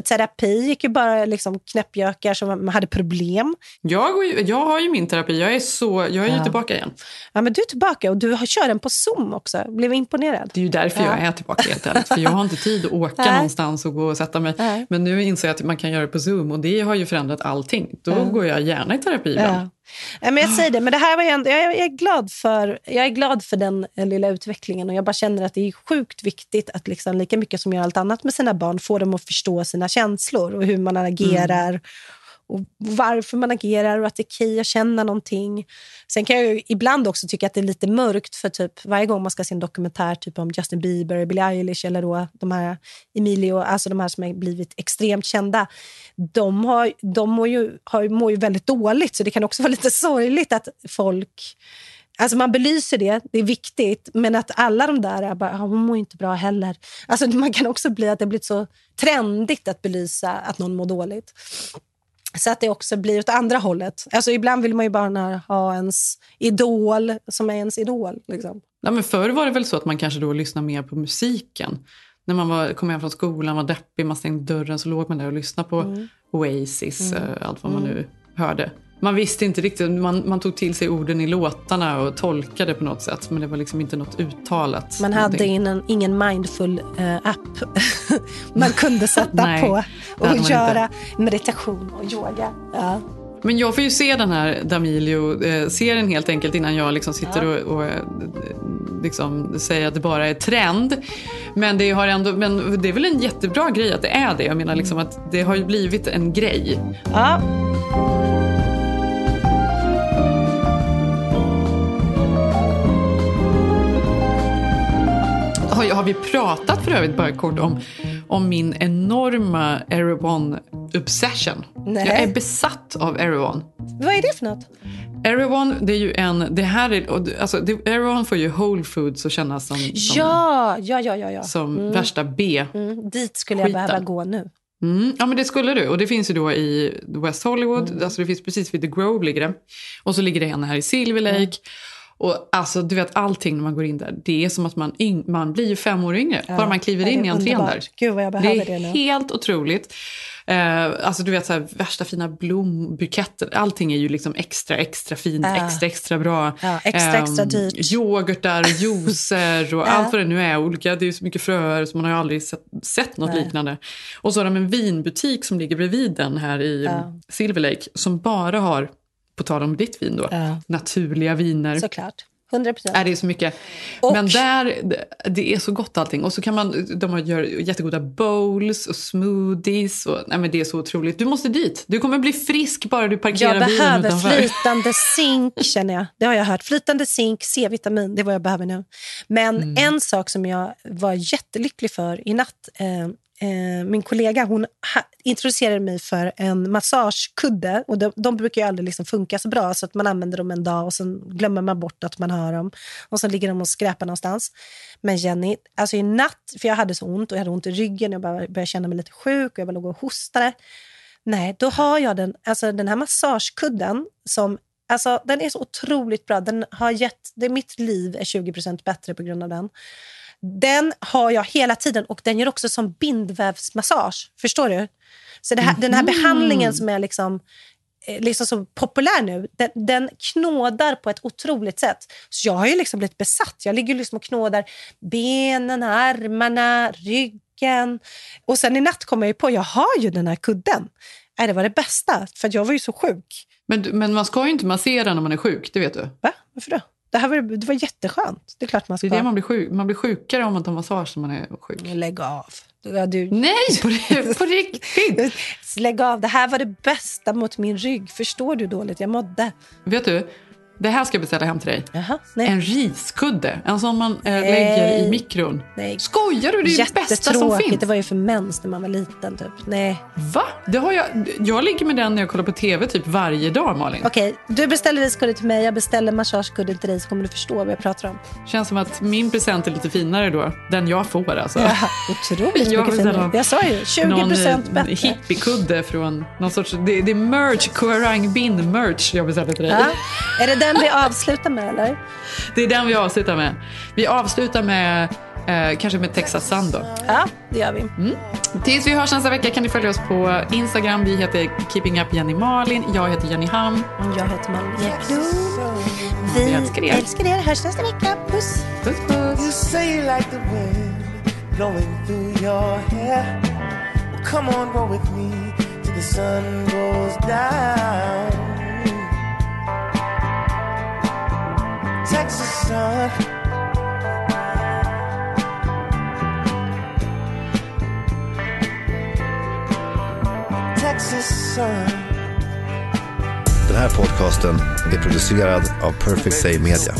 terapi gick ju bara liksom knäppjökar som hade problem. Jag, går ju, jag har ju min terapi, jag är, så, jag är ju Ja. tillbaka igen. Ja, men du är tillbaka och du har, kör den på Zoom också. Blev imponerad. Det är ju därför Ja. jag är tillbaka helt ärligt. För jag har inte tid att åka Nej. någonstans och gå och sätta mig. Nej. Men nu inser jag att man kan göra det på Zoom och det har ju förändrat allting. Då Ja. går jag gärna i terapi ibland. Men jag säger det, men det här var ändå, jag, är glad för, jag är glad för den eh, lilla utvecklingen och jag bara känner att det är sjukt viktigt att liksom, lika mycket som gör allt annat med sina barn få dem att förstå sina känslor och hur man agerar och varför man agerar och att det är okej att känna någonting. Sen kan jag ju ibland också tycka att det är lite mörkt för typ varje gång man ska se en dokumentär typ om Justin Bieber, Billie Eilish eller då de här Emilio, alltså de här som har blivit extremt kända. De, har, de mår, ju, har, mår ju väldigt dåligt så det kan också vara lite sorgligt att folk Alltså man belyser det, det är viktigt, men att alla de där är bara, "Ah, hon mår inte bra heller. Alltså man kan också bli att det har blivit så trendigt att belysa att någon mår dåligt. Så att det också blir åt andra hållet. Alltså ibland vill man ju bara ha ens idol som är ens idol. Liksom. Ja, men förr var det väl så att man kanske då lyssnade mer på musiken. När man var, kom hem från skolan, var deppig, man stängde dörren så låg man där och lyssnade på Mm. Oasis, Mm. allt vad man Mm. nu hörde. Man visste inte riktigt, man, man tog till sig orden i låtarna och tolkade på något sätt. Men det var liksom inte något uttalat. Man hade någonting. ingen, ingen mindful-app man kunde sätta Nej, på och göra meditation och yoga. Ja. Men jag får ju se den här D'Amelio-serien helt enkelt innan jag liksom sitter och, och eh, liksom säger att det bara är trend. Men det, har ändå, men det är väl en jättebra grej att det är det. Jag menar liksom att det har ju blivit en grej. Ja. Har, har vi pratat för övrigt bara kort om, om min enorma Erewhon obsession? Nej. Jag är besatt av Erewhon. Vad är det för något? Erewhon, det är ju en... Det här är, alltså, Erewhon får ju Whole Foods att kännas som, som, Ja, ja, ja. ja, ja. som Mm. värsta B. Mm. Dit skulle jag Skiten. behöva gå nu. Mm, ja men det skulle du. Och det finns ju då i West Hollywood. Mm. Alltså det finns precis vid The Grove ligger det. Och så ligger det en här i Silver Lake. Och alltså du vet allting när man går in där. Det är som att man, yng, man blir ju fem år yngre. Ja, Bara man kliver det in i entrén där. Gud vad jag Det behöver är det, helt otroligt. Eh, alltså du vet så här, värsta fina blombuketter. Allting är ju liksom extra extra fint, Ja. extra extra bra. Ja, extra, extra Ehm, dyrt. Yoghurtar, och juicer och allt vad det nu är. Olika, det är så mycket fröer så man har ju aldrig sett, sett något Nej. liknande. Och så har de en vinbutik som ligger bredvid den här i. Silver Lake som bara har, på tal om ditt vin då, Ja. naturliga viner. Såklart. 100 procent. Är det är så mycket. Men där, det- är så gott allting. Och så kan man, de gör jättegoda bowls och smoothies. Och, nej men det är så otroligt. Du måste dit. Du kommer bli frisk bara du parkerar Jag bilen behöver utanför. flytande zink känner jag. Det har jag hört. Flytande zink, C-vitamin, det är vad jag behöver nu. Men Mm. en sak som jag var jättelycklig för i natt. Eh, eh, min kollega hon introducerade mig för en massagekudde. Och de, de brukar ju aldrig liksom funka så bra så att man använder dem en dag och sen glömmer man bort att man har dem. Och sen ligger de och skräpar någonstans. Men Jenny, alltså i natt, för jag hade så ont och jag hade ont i ryggen, jag bara började känna mig lite sjuk och jag bara låg och hostade. Nej, då har jag den, alltså den här massagekudden som Alltså, den är så otroligt bra. Den har gett, det, mitt liv är 20% bättre på grund av den. Den har jag hela tiden och den gör också som bindvävsmassage. Förstår du? Så här, den här Mhm. behandlingen som är liksom, eh, liksom så populär nu, den, den knådar på ett otroligt sätt. Så jag har ju liksom blivit besatt. Jag ligger liksom och knådar benen, armarna, ryggen. Och sen i natt kom jag ju på, jag har ju den här kudden. Nej, det var det bästa, för jag var ju så sjuk. Men, men man ska ju inte massera när man är sjuk, det vet du. Va? Varför då? Det, här var, det var jätteskönt. Det är klart man Det ska. är det man blir sjuk. Man blir sjukare om man tar massage när man är sjuk. Lägg av. Ja, du... Nej, på, på riktigt! Lägg av. Det här var det bästa mot min rygg. Förstår du hur dåligt jag mådde? Vet du, det här ska jag beställa hem till dig. nej. En riskudde. En sån man eh, lägger i mikron. Nej. Skojar du? Det är det bästa som finns. Det var ju för mens när man var liten. Typ. Nej. Va? Det har jag, jag ligger med den när jag kollar på tv typ varje dag, Malin. Okej, du beställer riskudde till mig. Jag beställer massagekudde till dig så kommer du förstå vad jag pratar om. Känns som att min present är lite finare då. Den jag får alltså. Ja, otroligt Jag mycket finare. Jag sa ju 20 någon, eh, bättre. hippiekudde från någon sorts... Det, det är merch, Kuarang bin merch jag beställer till dig. Ja. Är det den vi avslutar med eller? Det är den vi avslutar med. Vi avslutar med eh, kanske med Texas Sun då. Ja, det gör vi. Mm. Tills vi hörs nästa vecka kan ni följa oss på Instagram. Vi heter Keeping Up Jenny Malin. Jag heter Jenny Ham. Jag heter Malin Eklund. Vi älskar er. älskar er. Hörs nästa vecka. Puss. Puss, puss. You say you like the wind blowing through your hair. Well, come on, roll with me till the sun goes down. Texas sun. Texas sun. Den här podcasten är producerad av Perfect Day Media.